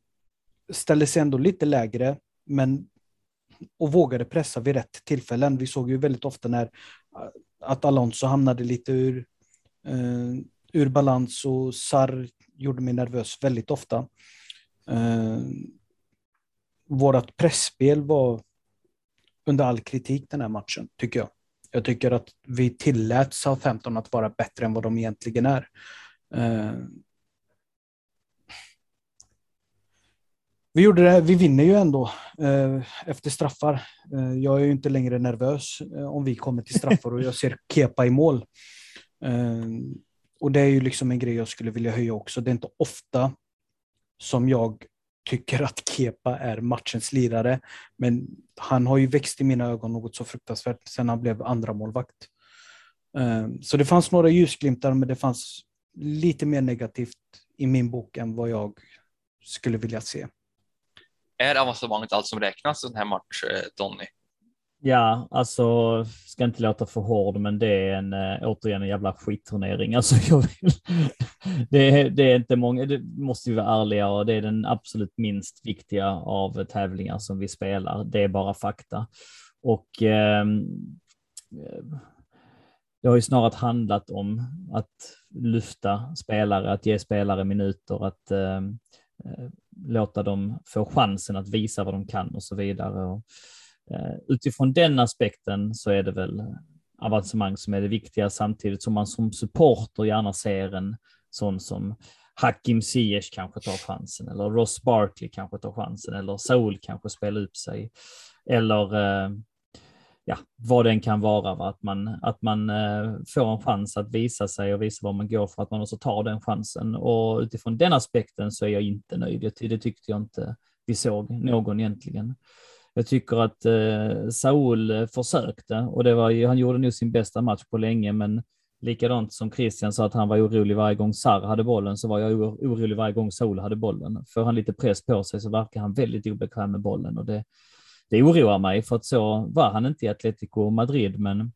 ställde sig ändå lite lägre, men och vågade pressa vid rätt tillfällen. Vi såg ju väldigt ofta när eh, att Alonso hamnade lite ur, eh, ur balans och Sarr gjorde mig nervös väldigt ofta. Eh, vårat pressspel var under all kritik den här matchen, tycker jag. Jag tycker att vi tillät Southampton att vara bättre än vad de egentligen är. Eh, vi gjorde det, vi vinner ju ändå eh, efter straffar. Eh, jag är ju inte längre nervös eh, om vi kommer till straffar och jag ser Kepa i mål. Eh, och det är ju liksom en grej jag skulle vilja höja också. Det är inte ofta som jag tycker att Kepa är matchens lirare. Men han har ju växt i mina ögon något så fruktansvärt sedan han blev andra målvakt. Eh, så det fanns några ljusglimtar, men det fanns lite mer negativt i min bok än vad jag skulle vilja se. Är avancemanget allt som räknas i den här match, eh, Donny? Ja, alltså ska inte låta för hård, men det är en eh, återigen en jävla skitturnering. Alltså, jag vill, det, är, det är inte många, det måste vi vara ärliga och det är den absolut minst viktiga av tävlingar som vi spelar. Det är bara fakta. Och eh, det har ju snarare handlat om att lyfta spelare, att ge spelare minuter, att eh, låta dem få chansen att visa vad de kan och så vidare. Och, Eh, utifrån den aspekten så är det väl avancemang som är det viktiga samtidigt som man som supporter gärna ser en sån som Hakim Ziyech kanske tar chansen eller Ross Barkley kanske tar chansen eller Saul kanske spelar upp sig eller eh, ja, vad den kan vara. Va? Att man, att man eh, får en chans att visa sig och visa vad man går för att man också tar den chansen. Och utifrån den aspekten så är jag inte nöjd. Det tyckte jag inte vi såg någon egentligen. Jag tycker att eh, Saul försökte och det var ju, han gjorde nog sin bästa match på länge, men likadant som Christian sa att han var orolig varje gång Sar hade bollen så var jag orolig varje gång Saul hade bollen. Får han lite press på sig så verkar han väldigt obekväm med bollen och det, det oroar mig för att så var han inte i Atletico Madrid, men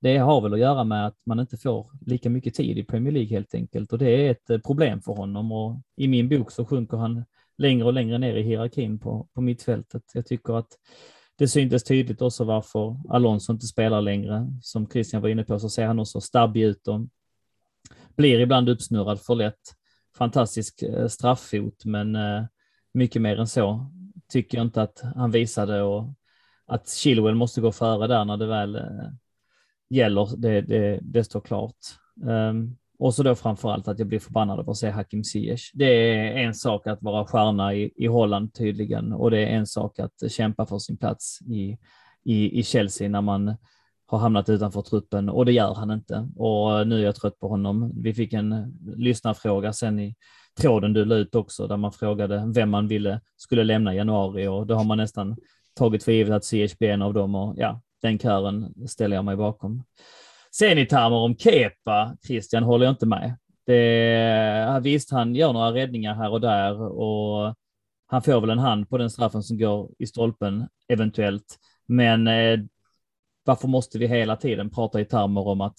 det har väl att göra med att man inte får lika mycket tid i Premier League helt enkelt och det är ett eh, problem för honom och i min bok så sjunker han längre och längre ner i hierarkin på, på mittfältet. Jag tycker att det syntes tydligt också varför Alonso inte spelar längre. Som Christian var inne på så ser han också stabbig ut och blir ibland uppsnurrad för lätt. Fantastisk eh, straffot, men eh, mycket mer än så tycker jag inte att han visade och att Chilwell måste gå före där när det väl eh, gäller, det, det, det står klart. Um, och så då framför allt att jag blir förbannad av att se Hakim Ziyech. Det är en sak att vara stjärna i, i Holland tydligen och det är en sak att kämpa för sin plats i, i, i Chelsea när man har hamnat utanför truppen och det gör han inte. Och nu är jag trött på honom. Vi fick en eh, lyssnarfråga sen i tråden du la ut också där man frågade vem man ville skulle lämna i januari och då har man nästan tagit för givet att CHB blir en av dem och ja, den kören ställer jag mig bakom. Sen i termer om Kepa, Christian, håller jag inte med. Det, visst, han gör några räddningar här och där och han får väl en hand på den straffen som går i stolpen eventuellt. Men eh, varför måste vi hela tiden prata i termer om att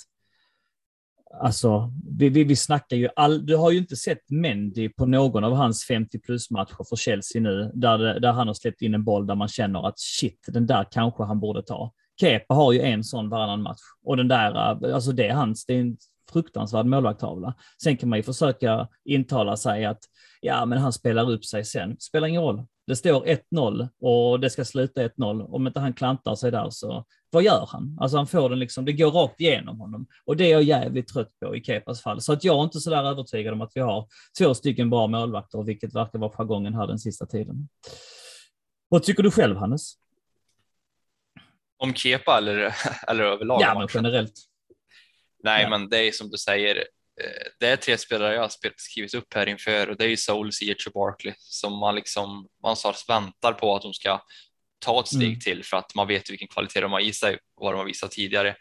Alltså, vi, vi, vi snackar ju all, Du har ju inte sett Mendy på någon av hans 50 plus matcher för Chelsea nu, där, där han har släppt in en boll där man känner att shit, den där kanske han borde ta. Kepa har ju en sån varannan match och den där, eh, alltså det är hans, det är en fruktansvärd målvaktstavla. Sen kan man ju försöka intala sig att ja, men han spelar upp sig sen. Spelar ingen roll. Det står 1-0 och det ska sluta 1-0. Om inte han klantar sig där så vad gör han? Alltså han får den liksom, det går rakt igenom honom och det är jag jävligt trött på i Kepas fall. Så att jag är inte så där övertygad om att vi har två stycken bra målvakter, vilket verkar vara jargongen här den sista tiden. Vad tycker du själv, Hannes? Om Kepa eller, eller överlag? Ja, men generellt. Nej, ja. men det är som du säger. Eh, det är tre spelare jag har skrivit upp här inför och det är ju Soul, Ziyech och Barkley som man liksom någonstans väntar på att de ska ta ett steg mm. till för att man vet vilken kvalitet de har i sig och vad de har visat tidigare.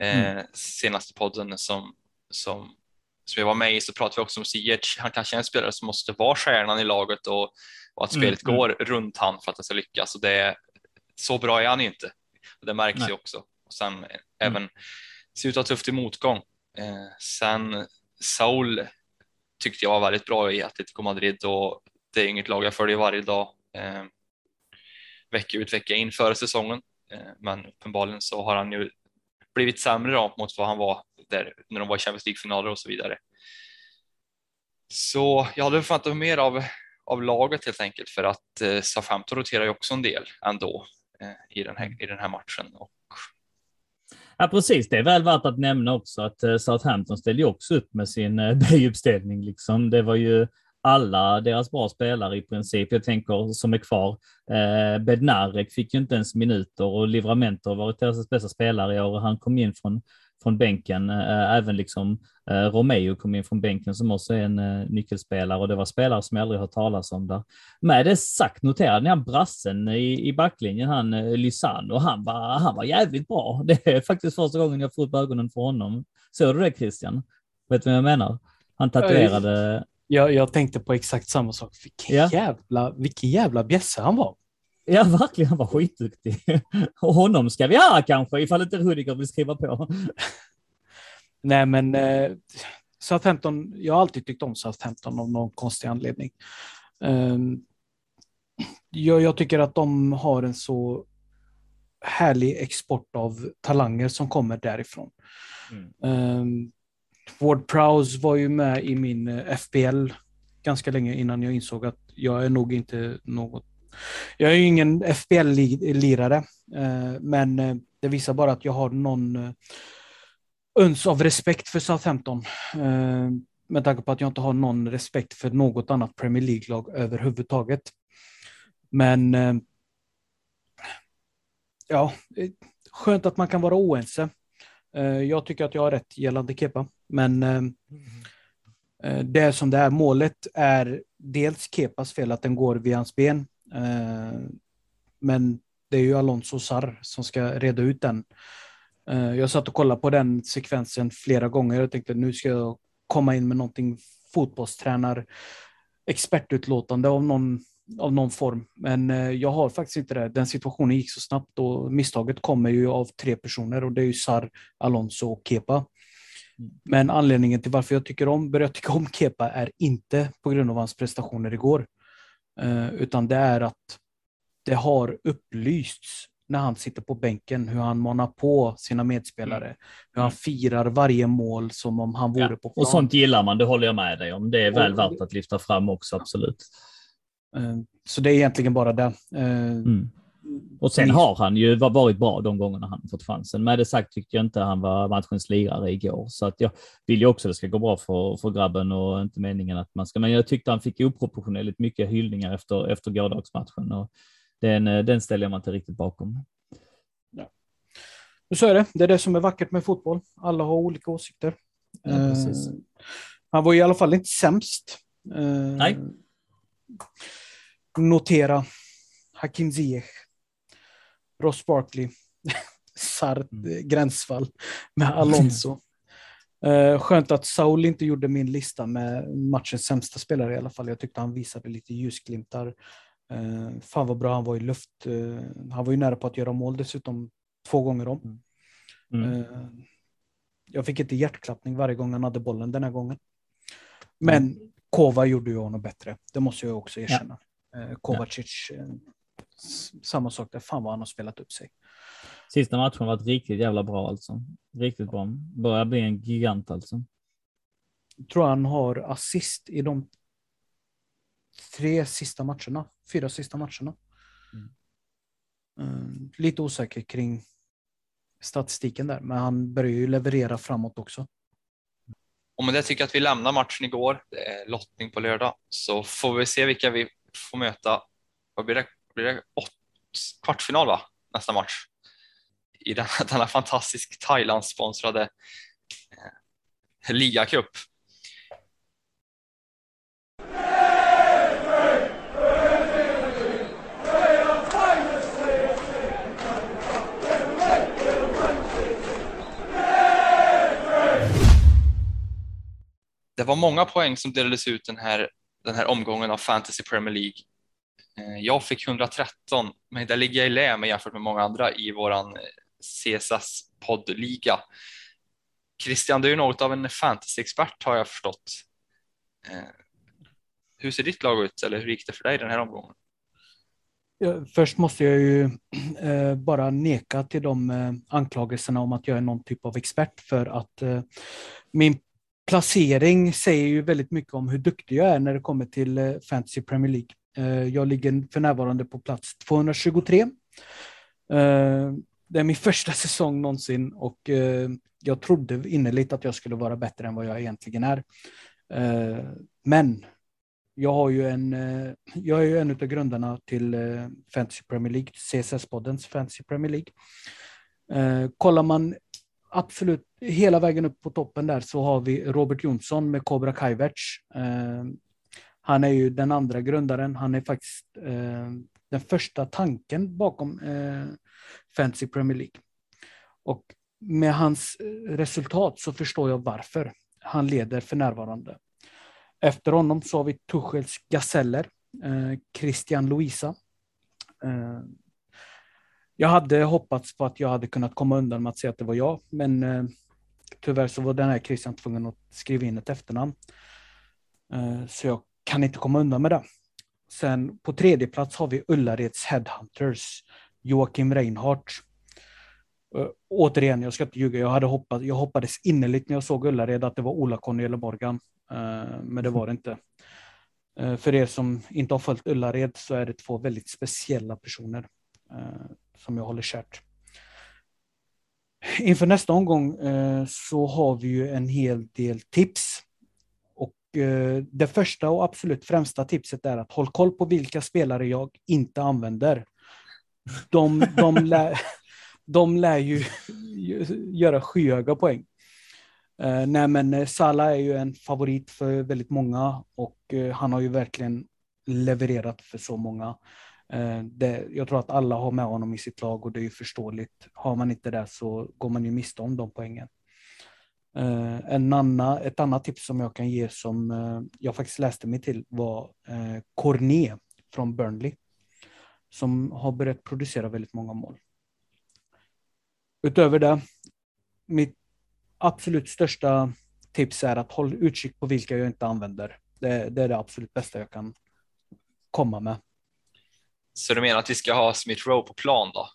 Eh, mm. senaste podden som, som, som jag var med i så pratade vi också om Ziyech. Han kanske är en spelare som måste vara stjärnan i laget och, och att mm, spelet mm. går runt han för att det ska lyckas. Och det är, så bra är han inte. Och det märks Nej. ju också. Och sen mm. även ser ut att ha tufft i motgång. Eh, sen Saul tyckte jag var väldigt bra i Atletico Madrid och det är inget lag jag följer varje dag. Eh, vecka ut vecka in före säsongen. Eh, men uppenbarligen så har han ju blivit sämre då mot vad han var där när de var i Champions League-finaler och så vidare. Så jag hade förväntat mig mer av, av laget helt enkelt för att eh, Southampton roterar ju också en del ändå eh, i den här, i den här matchen. Och... Ja, precis. Det är väl värt att nämna också att eh, Southampton ställde ju också upp med sin eh, B-uppställning. Liksom. Det var ju alla deras bra spelare i princip. Jag tänker som är kvar. Eh, Bednarek fick ju inte ens minuter och Livramento har varit deras bästa spelare i år och han kom in från från bänken. Eh, även liksom eh, Romeo kom in från bänken som också är en eh, nyckelspelare och det var spelare som jag aldrig hört talas om där. Med det sagt noterade ni han brassen i, i backlinjen, han Lysano, han var, han var jävligt bra. Det är faktiskt första gången jag får upp ögonen för honom. Såg du det Christian? Vet du vad jag menar? Han tatuerade Jag, jag tänkte på exakt samma sak. Vilken, Ja. jävla, vilken jävla bjässe han var. Ja, verkligen. Han var skitduktig. Och honom ska vi ha kanske, ifall inte Rudiger vill skriva på. Nej, men eh, Southampton, jag har alltid tyckt om Southampton av någon konstig anledning. Ehm, jag, jag tycker att de har en så härlig export av talanger som kommer därifrån. Mm. Ehm, Ward Prowse var ju med i min eh, FBL ganska länge innan jag insåg att jag är nog inte något jag är ju ingen FBL-lirare, eh, men eh, det visar bara att jag har någon eh, uns av respekt för Southampton. Med tanke på att jag inte har någon respekt för något annat Premier League-lag överhuvudtaget. Men ja, skönt att man kan vara oense. Jag tycker att jag har rätt gällande Kepa, men eh, det är som det är. Målet är dels Kepas fel att den går via hans ben. Eh, men det är ju Alonso Sarr som ska reda ut den. Eh, jag satt och kollade på den sekvensen flera gånger och tänkte nu ska jag komma in med någonting fotbollstränar expertutlåtande av någon, av någon form. Men eh, jag har faktiskt inte det. Den situationen gick så snabbt och misstaget kommer ju av tre personer och det är ju Sarr, Alonso och Kepa. Men anledningen till varför jag tycker om, börjar tycka om Kepa är inte på grund av hans prestationer igår. Eh, utan det är att det har upplysts när han sitter på bänken, hur han manar på sina medspelare. Hur han firar varje mål som om han vore Mm. Ja, på plan. och sånt gillar man, det håller jag med dig om. Det är väl Och- värt att lyfta fram också, absolut. Eh, Så det är egentligen bara det. Eh, Mm. Och sen har han ju varit bra de gångerna han fått chansen. Med det sagt tyckte jag inte han var matchens lirare igår, så att jag vill ju också att det ska gå bra för, för grabben och inte meningen att man ska. Men jag tyckte han fick oproportionerligt mycket hyllningar efter, efter gårdagsmatchen och den, eh, den ställer jag mig inte riktigt bakom. Och så är det. Det är det som är vackert med fotboll. Alla har olika åsikter. Ja, precis. Eh, han var i alla fall inte sämst. Eh, Nej. Notera Hakim Ziyech, Ross Barkley, Sart, Mm. eh, gränsfall med Alonso. Eh, skönt att Saul inte gjorde min lista med matchens sämsta spelare i alla fall. Jag tyckte han visade lite ljusglimtar. Eh, fan vad bra han var i luft. Eh, han var ju nära på att göra mål dessutom två gånger om. Mm. Eh, Jag fick inte hjärtklappning varje gång han hade bollen den här gången. Men Kova gjorde ju honom bättre. Det måste jag också erkänna. Eh, Kovacic, samma sak där. Fan vad han har spelat upp sig. Sista matchen har varit riktigt jävla bra alltså. Riktigt bra. Börjar bli en gigant alltså. Jag tror han har assist i de tre sista matcherna. Fyra sista matcherna. Mm. Eh, Lite osäker kring statistiken där, men han börjar ju leverera framåt också. Och med det tycker jag att vi lämnar matchen igår. Det är lottning på lördag, så får vi se vilka vi får möta. Vad blir det? Blir det åt, kvartsfinal va? Nästa match i denna, denna fantastisk Thailand-sponsrade eh, ligacup. Det var många poäng som delades ut den här, den här omgången av Fantasy Premier League. Eh, jag fick 113, men där ligger jag i lä med jämfört med många andra i våran eh, CSS poddliga. Christian, du är något av en fantasy-expert har jag förstått. Eh, hur ser ditt lag ut eller hur gick det för dig den här omgången? Först måste jag ju bara neka till de anklagelserna om att jag är någon typ av expert för att min placering säger ju väldigt mycket om hur duktig jag är när det kommer till Fantasy Premier League. Eh, jag ligger för närvarande på plats 223. Eh, det är min första säsong någonsin och eh, jag trodde innerligt att jag skulle vara bättre än vad jag egentligen är. Men jag har ju en, jag är ju en av grundarna till Fantasy Premier League, CSS-poddens Fantasy Premier League. Kollar man absolut hela vägen upp på toppen där så har vi Robert Jonsson med Cobra Kaiverts. Han är ju den andra grundaren. Han är faktiskt eh, den första tanken bakom eh, Fantasy Premier League. Och med hans eh, resultat så förstår jag varför han leder för närvarande. Efter honom så har vi Tuchels gaseller eh, Christian Luisa. Eh, jag hade hoppats på att jag hade kunnat komma undan med att säga att det var jag, men eh, tyvärr så var den här Christian tvungen att skriva in ett efternamn. Eh, så jag kan inte komma undan med det. Sen på tredje plats har vi Ullareds Headhunters, Joakim Reinhardt. Uh, återigen, jag ska inte ljuga, jag, hade hoppat, jag hoppades innerligt när jag såg Ullared att det var Ola-Conny eller Morgan, uh, men det var det inte. Uh, för er som inte har följt Ullared så är det två väldigt speciella personer som jag håller kärt. Inför nästa omgång så har vi ju en hel del tips Eh, det första och absolut främsta tipset är att håll koll på vilka spelare jag inte använder. De, de, lär, de lär ju göra skyhöga poäng. Uh, nej men eh, Salah är ju en favorit för väldigt många och uh, han har ju verkligen levererat för så många. Uh, det, jag tror att alla har med honom i sitt lag och det är ju förståeligt. Har man inte det så går man ju miste om de poängen. Uh, en annan, ett annat tips som jag kan ge som uh, jag faktiskt läste mig till var uh, Cornet från Burnley. Som har börjat producera väldigt många mål. Utöver det, mitt absolut största tips är att håll utkik på vilka jag inte använder. Det, det är det absolut bästa jag kan komma med. Så du menar att vi ska ha Smith Rowe på plan då?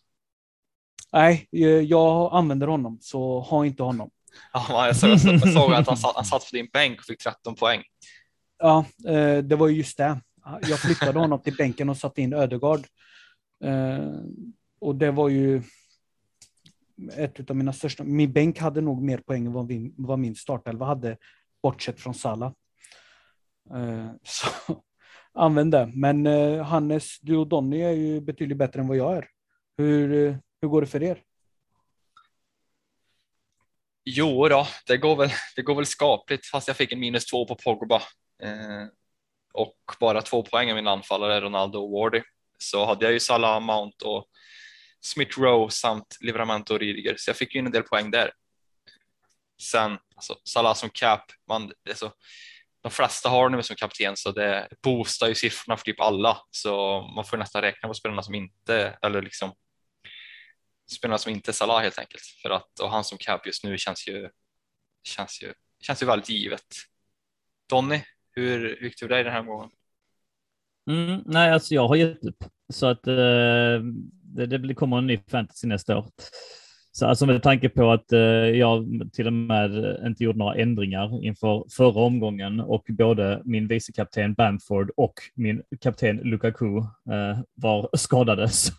Nej, jag använder honom, så ha inte honom. Ja, jag såg, jag såg att han satt, han satt på din bänk och fick 13 poäng. Ja, eh, det var just det. Jag flyttade honom till bänken och satte in Ödegard. Eh, och det var ju ett av mina största. Min bänk hade nog mer poäng än vad min, vad min startelva hade, bortsett från Salla. Eh, så använd det. Men Hannes, du och Donny är ju betydligt bättre än vad jag är. Hur, hur går det för er? Jo då, det går väl, det går väl skapligt fast jag fick en minus två på Pogba eh, och bara två poäng i min anfallare Ronaldo och Wardy. Så hade jag ju Salah, Mount och Smith Rowe samt Livramento och Riediger, så jag fick ju en del poäng där. Sen alltså, Salah som cap, man, det är så, de flesta har nu som kapten så det boostar ju siffrorna för typ alla, så man får nästan räkna på spelarna som inte eller liksom spelarna som inte Salah helt enkelt. För att, och han som cap just nu känns ju, känns ju, känns ju väldigt givet. Donny, hur, hur gick det för dig den här gången? Mm, nej, alltså jag har gett upp. Så att eh, det, det kommer en ny fantasy nästa år. Så alltså med tanke på att eh, jag till och med inte gjorde några ändringar inför förra omgången och både min vicekapten Bamford och min kapten Lukaku eh, var skadade så,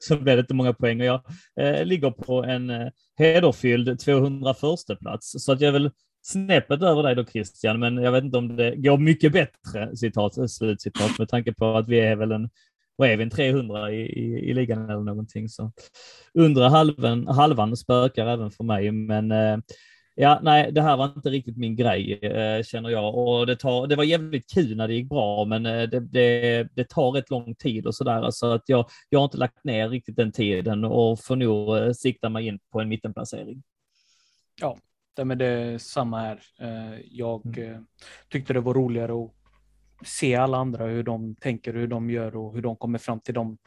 så blev det inte många poäng. Och jag eh, ligger på en hederfylld 201 plats så att jag är väl snäppet över dig då Christian, men jag vet inte om det går mycket bättre, citat, slutcitat, med tanke på att vi är väl en vad är vi, en 300 i, i, i ligan eller någonting. Så undre halvan, halvan spökar även för mig, men eh, ja, nej, det här var inte riktigt min grej eh, känner jag och det, tar, det var jävligt kul när det gick bra, men eh, det, det, det tar rätt lång tid och så där, så att jag, jag har inte lagt ner riktigt den tiden och får nog eh, sikta mig in på en mittenplacering. Ja, det är samma här. Eh, jag mm. tyckte det var roligare att se alla andra, hur de tänker, hur de gör och hur de kommer fram till de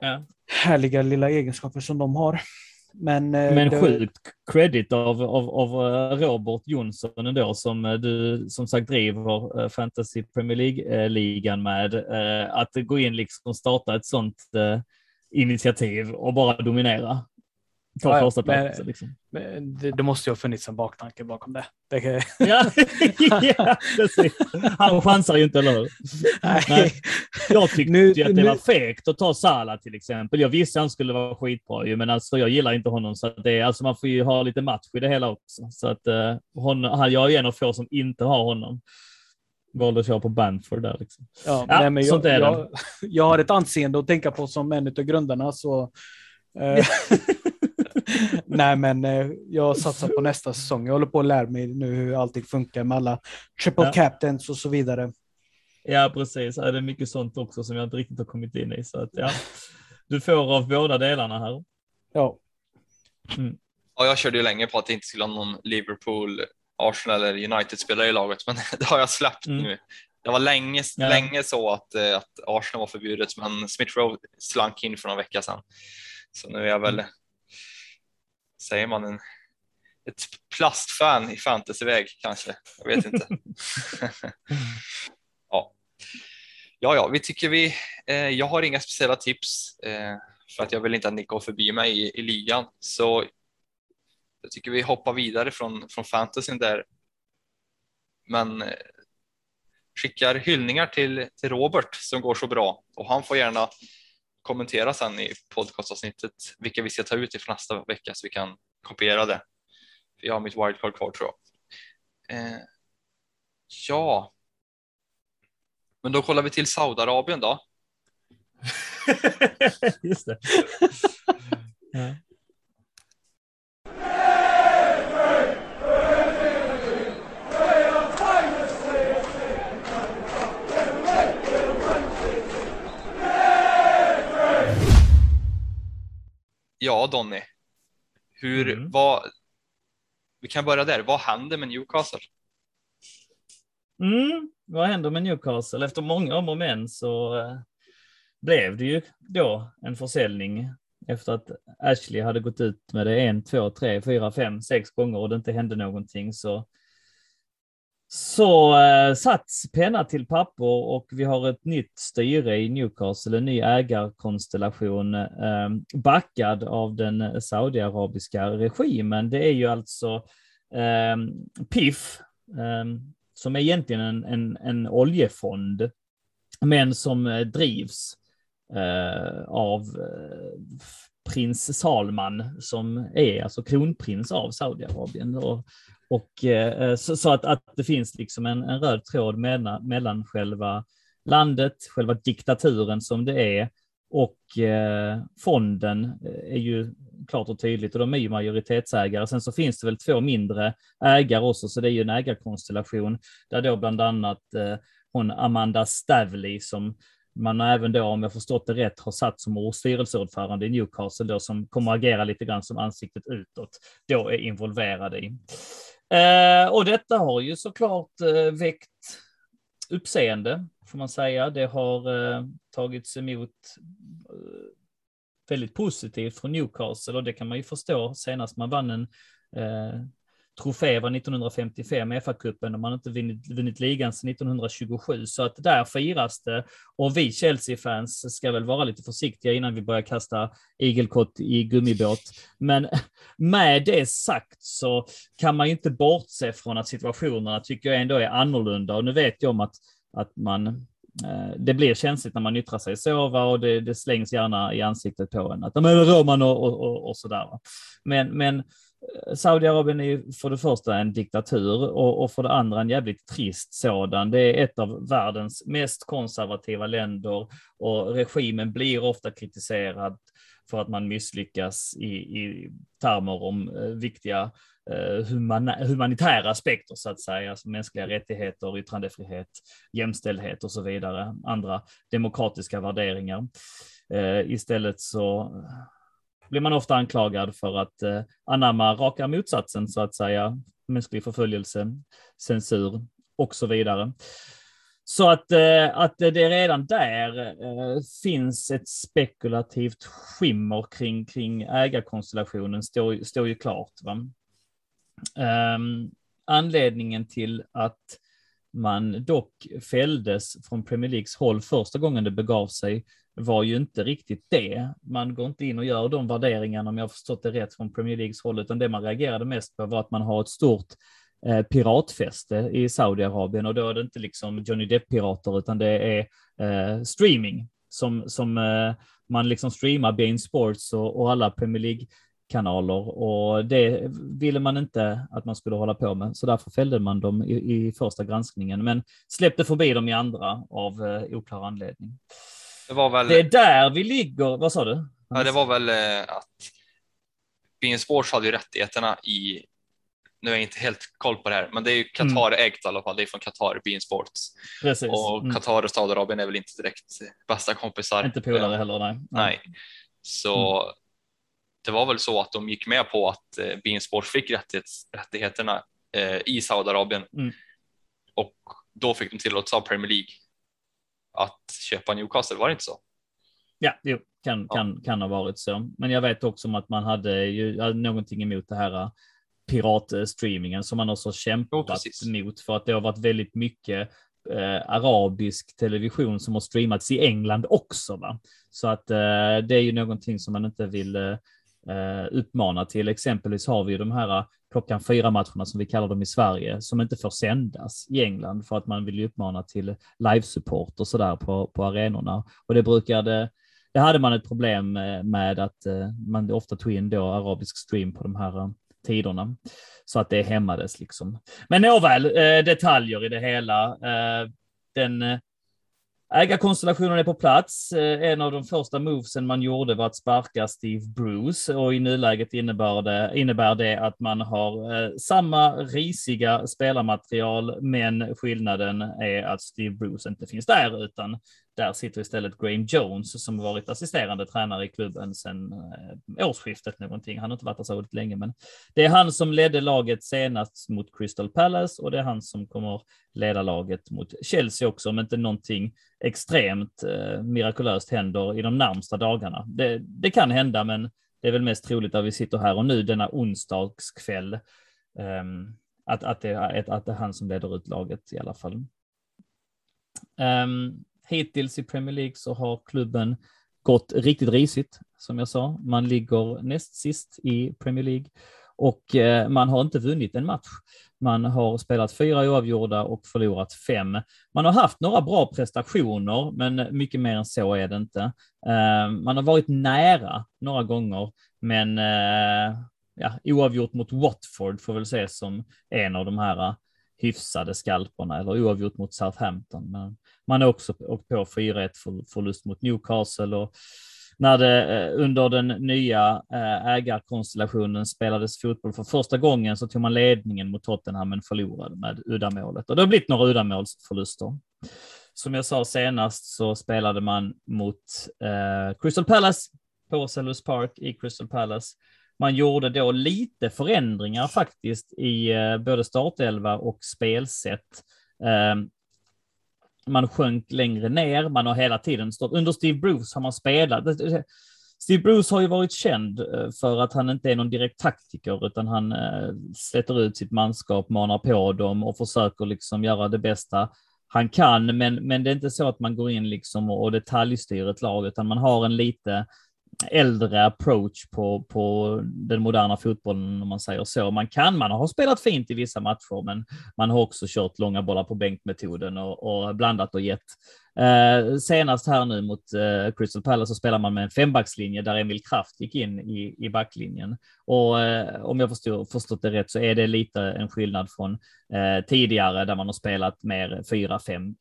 ja. härliga lilla egenskaper som de har. Men, eh, Men det... sjukt credit av, av, av eh, Robert Jonsson ändå som eh, du som sagt driver Fantasy Premier League-ligan med. Att gå in liksom och starta ett sånt initiativ och bara dominera. Ta ja, första platsen. Liksom. Det, det, måste ju ha funnits en baktanke bakom det. det kan... ja, ja, precis. Han chansar ju inte, eller hur? Nej. Nej. Jag tyckte nu, att det nu... var fegt att ta Sala till exempel. Jag visste att han skulle vara skitbra men alltså jag gillar inte honom. Så det alltså man får ju ha lite match i det hela också. Så att uh, hon, jag är en av få som inte har honom valde att köra på Banford där. Liksom. Ja, ja nej, men jag, jag, jag, har ett anseende att tänka på som en av grundarna, så eh, Nej, men eh, jag satsar på nästa säsong. Jag håller på att lära mig nu hur allting funkar med alla triple ja. captains och så vidare. Ja, precis. Det är mycket sånt också som jag inte riktigt har kommit in i. Så att, ja. Du får av båda delarna här. Ja. Mm. Ja, jag körde ju länge på att det inte skulle ha någon Liverpool Arsenal eller United-spelare i laget, men det har jag släppt mm. nu. Det var länge, ja. länge så att, eh, att Arsenal var förbjudet, men Smith Rowe slank in för någon vecka sedan. Så nu är jag väl, mm. Säger man, en, ett plastfan i fantasyväg kanske. Jag vet inte. ja. ja, ja, vi tycker vi. Eh, jag har inga speciella tips eh, för att jag vill inte att ni går förbi mig i, i ligan, så jag tycker vi hoppar vidare från från fantasyn där. Men eh, skickar hyllningar till, till Robert som går så bra och han får gärna kommentera sen i podcastavsnittet vilka vi ska ta ut ifrån nästa vecka så vi kan kopiera det. För jag har mitt wildcard kvar tror jag. Eh, ja. Men då kollar vi till Saudiarabien då. Just det. ja. Ja, Donny. Hur, mm. vad, vi kan börja där. Vad händer med Newcastle? Mm, vad händer med Newcastle? Efter många om och men så uh, blev det ju då en försäljning efter att Ashley hade gått ut med det en, två, tre, fyra, fem, sex gånger och det inte hände någonting så så eh, satts penna till papper och vi har ett nytt styre i Newcastle, en ny ägarkonstellation eh, backad av den saudiarabiska regimen. Det är ju alltså eh, PIF, eh, som är egentligen en, en, en oljefond, men som eh, drivs eh, av eh, prins Salman som är alltså kronprins av Saudiarabien. Och och, eh, eh, så, så att, att, det finns liksom en, en röd tråd mellan, mellan själva landet, själva diktaturen som det är och eh, fonden eh, är ju klart och tydligt och de är ju majoritetsägare. Sen så finns det väl två mindre ägare också, så det är ju en ägarkonstellation där då bland annat eh, hon Amanda Stavley som man även då, om jag förstått det rätt, har satt som styrelseordförande i Newcastle då som kommer agera lite grann som ansiktet utåt, då är involverade i. Eh, och detta har ju såklart eh, väckt uppseende, får man säga. Det har eh, tagits emot eh, väldigt positivt från Newcastle och det kan man ju förstå senast man vann en eh, trofé var 1955 FA-cupen och man har inte vunnit, vunnit ligan sedan 1927. Så att där firas det. Och vi Chelsea-fans ska väl vara lite försiktiga innan vi börjar kasta igelkott i gummibåt. Men med det sagt så kan man ju inte bortse från att situationerna tycker jag ändå är annorlunda. Och nu vet jag om att, att man eh, det blir känsligt när man yttrar sig så va? och det, det slängs gärna i ansiktet på en att de är Roman och, och, och, och sådär. Men, men Eh, Saudiarabien är ju för det första en diktatur och, och, för det andra en jävligt trist sådan. Det är ett av världens mest konservativa länder och regimen blir ofta kritiserad för att man misslyckas i, i termer om eh, viktiga eh, humana, humanitära aspekter så att säga, alltså mänskliga rättigheter, yttrandefrihet, jämställdhet och så vidare, andra demokratiska värderingar. Istället så blir man ofta anklagad för att eh, anamma raka motsatsen så att säga, mänsklig förföljelse, censur och så vidare. Så att, eh, att det redan där eh, finns ett spekulativt skimmer kring, kring ägarkonstellationen står, står ju klart. Va? Um, anledningen till att man dock fälldes från Premier Leagues håll första gången det begav sig var ju inte riktigt det. Man går inte in och gör de värderingarna om jag förstått det rätt från Premier Leagues håll, utan det man reagerade mest på var att man har ett stort eh, piratfäste i Saudiarabien och då är det inte liksom Johnny Depp-pirater utan det är eh, streaming som, som eh, man liksom streamar Bein Sports och, och alla Premier League kanaler och det ville man inte att man skulle hålla på med, så därför fällde man dem i, i första granskningen, men släppte förbi dem i andra av eh, oklar anledning. Det var väl. Det är där vi ligger. Vad sa du? Ja, det var väl eh, att Bein Sports hade ju rättigheterna i. Nu är jag inte helt koll på det här, men det är ju Qatar mm. ägt i alla fall. Det är från Qatar Bein Sports Precis. och mm. Qatar och Saudiarabien är väl inte direkt bästa kompisar. Inte polare heller. Nej. nej. Så mm. Det var väl så att de gick med på att eh, Bein fick rättighets, rättigheterna eh, i Saudiarabien. Mm. Och då fick de tillåtelse av Premier League att köpa Newcastle, var det inte så? Ja, jo, kan, Ja. kan, kan ha varit så. Men jag vet också om att man hade ju hade någonting emot det här äh, piratstreamingen som man också Jo, kämpat precis. mot för att det har varit väldigt mycket eh, arabisk television som har streamats i England också. Va? Så att eh, det är ju någonting som man inte vill eh, eh, uppmana till. Exempelvis har vi ju de här eh, klockan fyra matcherna som vi kallar dem i Sverige som inte får sändas i England för att man vill ju uppmana till livesupport och sådär på, på arenorna. Och det brukade det hade man ett problem eh, med att eh, man ofta tog in då arabisk stream på de här eh, tiderna så att det hämmades liksom. Men nåväl, eh, detaljer i det hela. Eh, Den ägarkonstellationen är på plats. Eh, en av de första movesen man gjorde var att sparka Steve Bruce och i nuläget innebär det, innebär det att man har eh, samma risiga spelarmaterial, men skillnaden är att Steve Bruce inte finns där, utan där sitter istället Graham Jones som varit assisterande tränare i klubben sedan eh, årsskiftet någonting. Han har inte varit där så länge, men det är han som ledde laget senast mot Crystal Palace och det är han som kommer leda laget mot Chelsea också, om inte någonting extremt eh, mirakulöst händer i de närmsta dagarna. Det, det kan hända, men det är väl mest troligt att vi sitter här och nu denna onsdagskväll. ehm, att, att, det är, att det är han som leder ut laget i alla fall. Um, hittills i Premier League så har klubben gått riktigt risigt, som jag sa. Man ligger näst sist i Premier League och eh, man har inte vunnit en match. Man har spelat fyra oavgjorda och förlorat fem. Man har haft några bra prestationer, men mycket mer än så är det inte. Eh, man har varit nära några gånger, men eh, ja, oavgjort mot Watford får väl ses som en av de här hyfsade skalperna, eller oavgjort mot Southampton. Men man har också åkt på 4-1 för, förlust mot Newcastle och när det eh, under den nya eh, ägarkonstellationen spelades fotboll för första gången så tog man ledningen mot Tottenham men förlorade med uddamålet. Och det har blivit några uddamålsförluster. Som jag sa senast så spelade man mot eh, Crystal Palace på Sellers Park i Crystal Palace. Man gjorde då lite förändringar faktiskt i eh, både startelva och spelsätt. Ehm, man sjönk längre ner. Man har hela tiden stått under Steve Bruce har man spelat. Steve Bruce har ju varit känd eh, för att han inte är någon direkt taktiker utan han eh, sätter ut sitt manskap, manar på dem och försöker liksom göra det bästa han kan. Men, men det är inte så att man går in liksom och detaljstyr ett lag utan man har en lite äldre approach på, på den moderna fotbollen om man säger så. Man kan, man har spelat fint i vissa matcher, men man har också kört långa bollar på bänkmetoden och, och blandat och gett. Eh, senast här nu mot eh, Crystal Palace så spelar man med en fembackslinje där Emil Kraft gick in i, i backlinjen. Och eh, om jag förstår, förstått det rätt så är det lite en skillnad från eh, tidigare där man har spelat mer 4-5-1.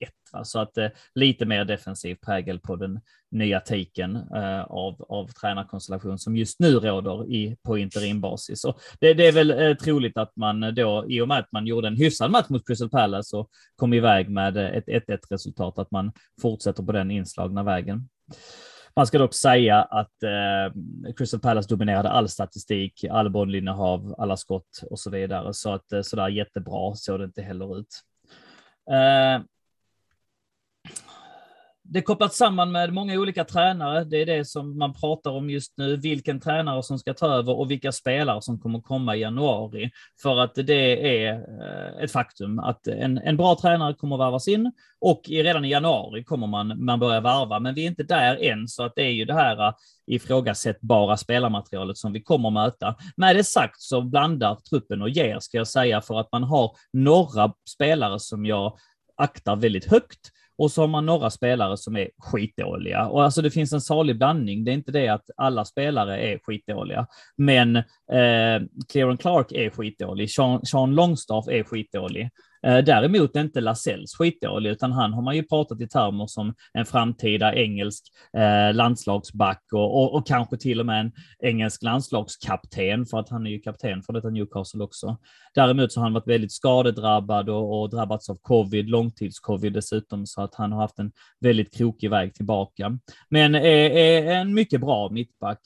Så att eh, lite mer defensiv prägel på den nya taken eh, av, av tränarkonstellation som just nu råder i, på interimbasis. Och det, det är väl eh, troligt att man då, i och med att man gjorde en hyfsad match mot Crystal Palace och kom iväg med ett 1-1 resultat, att man fortsätter på den inslagna vägen. Man ska dock säga att eh, Crystal Palace dominerade all statistik, all bollinnehav, alla skott och så vidare. Så att eh, sådär jättebra såg det inte heller ut. Eh, det är kopplat samman med många olika tränare. Det är det som man pratar om just nu. Vilken tränare som ska ta över och vilka spelare som kommer komma i januari. För att det är eh, ett faktum att en, en bra tränare kommer varvas in och redan i januari kommer man, man börja varva. Men vi är inte där än, så att det är ju det här eh, ifrågasättbara spelarmaterialet som vi kommer möta. Med det sagt så blandar truppen och ger, ska jag säga, för att man har några spelare som jag aktar väldigt högt och så har man några spelare som är skitdåliga. Och alltså det finns en salig blandning. Det är inte det att alla spelare är skitdåliga, men eh, Clearon Clark är skitdålig. Sean, Sean Longstaff är skitdålig. Eh, däremot är inte Lasells skitdålig, utan han har man ju pratat i termer som en framtida engelsk eh, landslagsback och, och, och, kanske till och med en engelsk landslagskapten, för att han är ju kapten för detta Newcastle också. Däremot så har han varit väldigt skadedrabbad och, och drabbats av covid, långtidscovid dessutom, så att han har haft en väldigt krokig väg tillbaka. Men är, är en mycket bra mittback.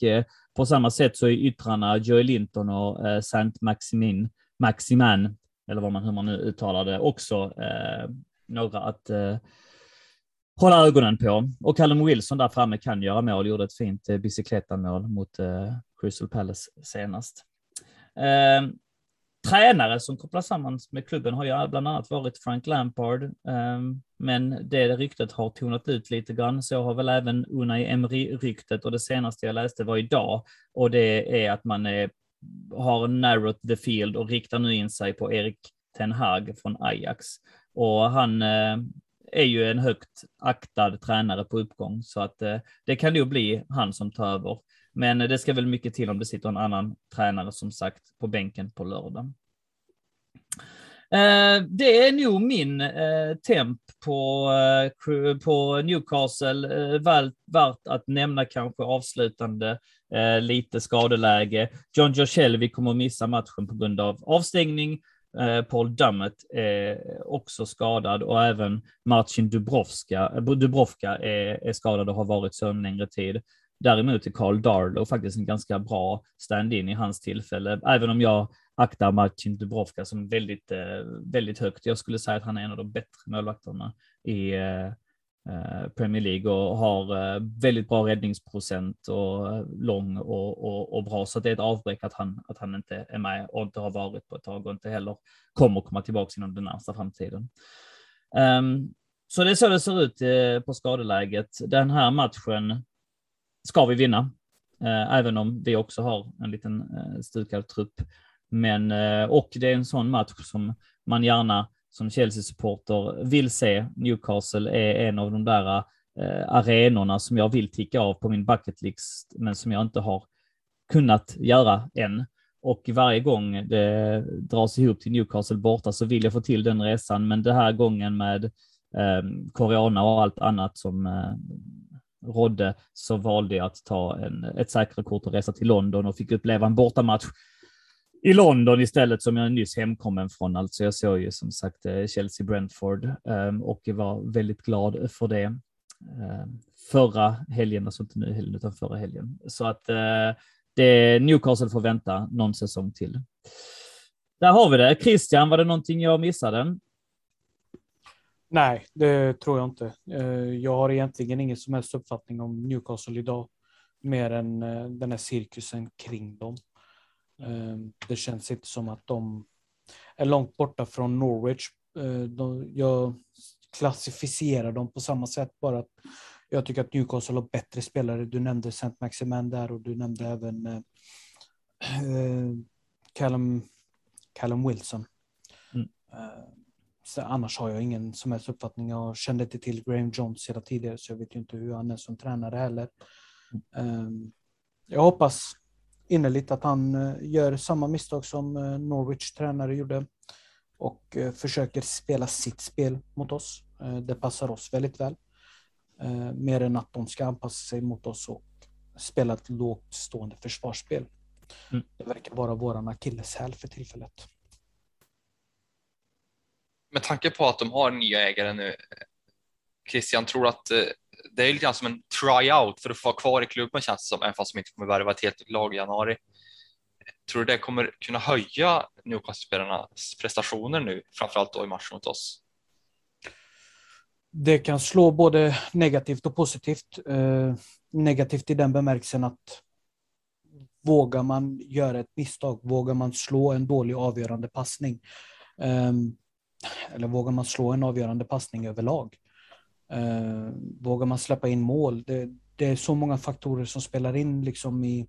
På samma sätt så är yttrarna Joey Linton och eh, Saint Maximin Maximan eller vad man, hur man nu uttalar det, också eh, några att eh, hålla ögonen på. Och Callum Wilson där framme kan göra mål, gjorde ett fint eh, bicicletamål mot eh, Crystal Palace senast. Eh, tränare som kopplas samman med klubben har ju bland annat varit Frank Lampard, eh, men det ryktet har tonat ut lite grann. Så har väl även Unai Emery-ryktet och det senaste jag läste var idag och det är att man är, har narrowed the field och riktar nu in sig på Erik Ten Hag från Ajax. Och han eh, är ju en högt aktad tränare på uppgång, så att eh, det kan nog bli han som tar över. Men eh, det ska väl mycket till om det sitter en annan tränare som sagt på bänken på lördag. Eh, det är nog min eh, temp på, eh, på Newcastle. Eh, värt att nämna kanske avslutande eh, lite skadeläge. John Joshelvi kommer att missa matchen på grund av avstängning. Eh, Paul Dummett är också skadad och även Marcin Dubrovka, Dubrovka är, är skadad och har varit så en längre tid. Däremot är Carl Darlow faktiskt en ganska bra stand-in i hans tillfälle, även om jag aktar Marcin Dubrovka som väldigt, eh, väldigt högt. Jag skulle säga att han är en av de bättre målvakterna i Eh, Eh, Premier League och har eh, väldigt bra räddningsprocent och eh, lång och, och, och, bra. Så det är ett avbräck att han, att han inte är med och inte har varit på ett tag och inte heller kommer komma tillbaka inom den närmsta framtiden. Um, så det är så det ser ut på skadeläget. Den här matchen ska vi vinna, även om vi också har en liten stukad trupp. Men, och det är en sån match som man gärna som Chelsea-supporter vill se. Newcastle är en av de där eh, arenorna som jag vill ticka av på min bucketlist, men som jag inte har kunnat göra än. Och varje gång det dras ihop till Newcastle borta så vill jag få till den resan, men den här gången med eh, Corona och allt annat som eh, rådde så valde jag att ta en, ett säkrare kort och resa till London och fick uppleva en bortamatch i London istället som jag nyss hemkommen från. Alltså jag såg ju som sagt eh, Chelsea-Brentford ehm, och var väldigt glad för det. Ehm, förra helgen, alltså inte nu helgen utan förra helgen. Så att eh, det, Newcastle får vänta någon säsong till. Där har vi det. Christian, var det någonting jag missade? Nej, det tror jag inte. Eh, jag har egentligen ingen som helst uppfattning om Newcastle idag, mer än den här cirkusen kring dem. Ehm, det känns inte som att de är långt borta från Norwich. Ehm, jag klassificerar dem på samma sätt, bara att jag tycker att Newcastle har bättre spelare. Du nämnde St. Maximan där och du nämnde även eh, eh, Callum, Callum Wilson. Mm. Så annars har jag ingen som helst uppfattning. Jag kände inte till Graham Jones sedan tidigare så jag vet ju inte hur han är som tränare heller. Mm. Jag hoppas innerligt att han eh, gör samma misstag som eh, Norwich tränare gjorde och eh, försöker spela sitt spel mot oss. Det passar oss väldigt väl. Mer än att de ska anpassa sig mot oss och spela ett lågt stående försvarsspel. Mm. Det verkar vara våran akilleshäl för tillfället. Med tanke på att de har nya ägare nu, Christian, tror att det är lite grann som en tryout för att få vara kvar i klubben känns det som, även fast de inte kommer värva ett helt lag i januari. Tror du det kommer kunna höja Newcastle-spelarnas prestationer nu, framförallt då i matchen mot oss? Det kan slå både negativt och positivt. Eh, negativt i den bemärkelsen att vågar man göra ett misstag, vågar man slå en dålig avgörande passning, eh, eller vågar man slå en avgörande passning överlag, Eh, vågar man släppa in mål? Det, det, är så många faktorer som spelar in liksom i,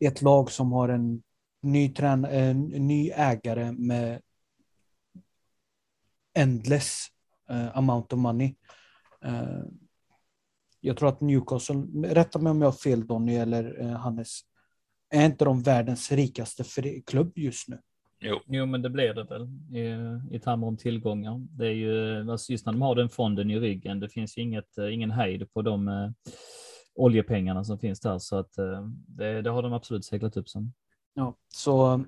ett lag som har en ny, trän, en ny ägare med endless eh, amount of money. Eh, jag tror att Newcastle, rätta mig om jag har fel Donny eller eh, Hannes, är inte de världens rikaste klubb just nu? Jo. jo, men det blir det väl i, i termer om tillgångar. Det är ju alltså just när de har den fonden i ryggen. Det finns inget, eh, ingen hejd på de eh, oljepengarna som finns där, så att eh, det, det, har de absolut seglat upp som. Ja, så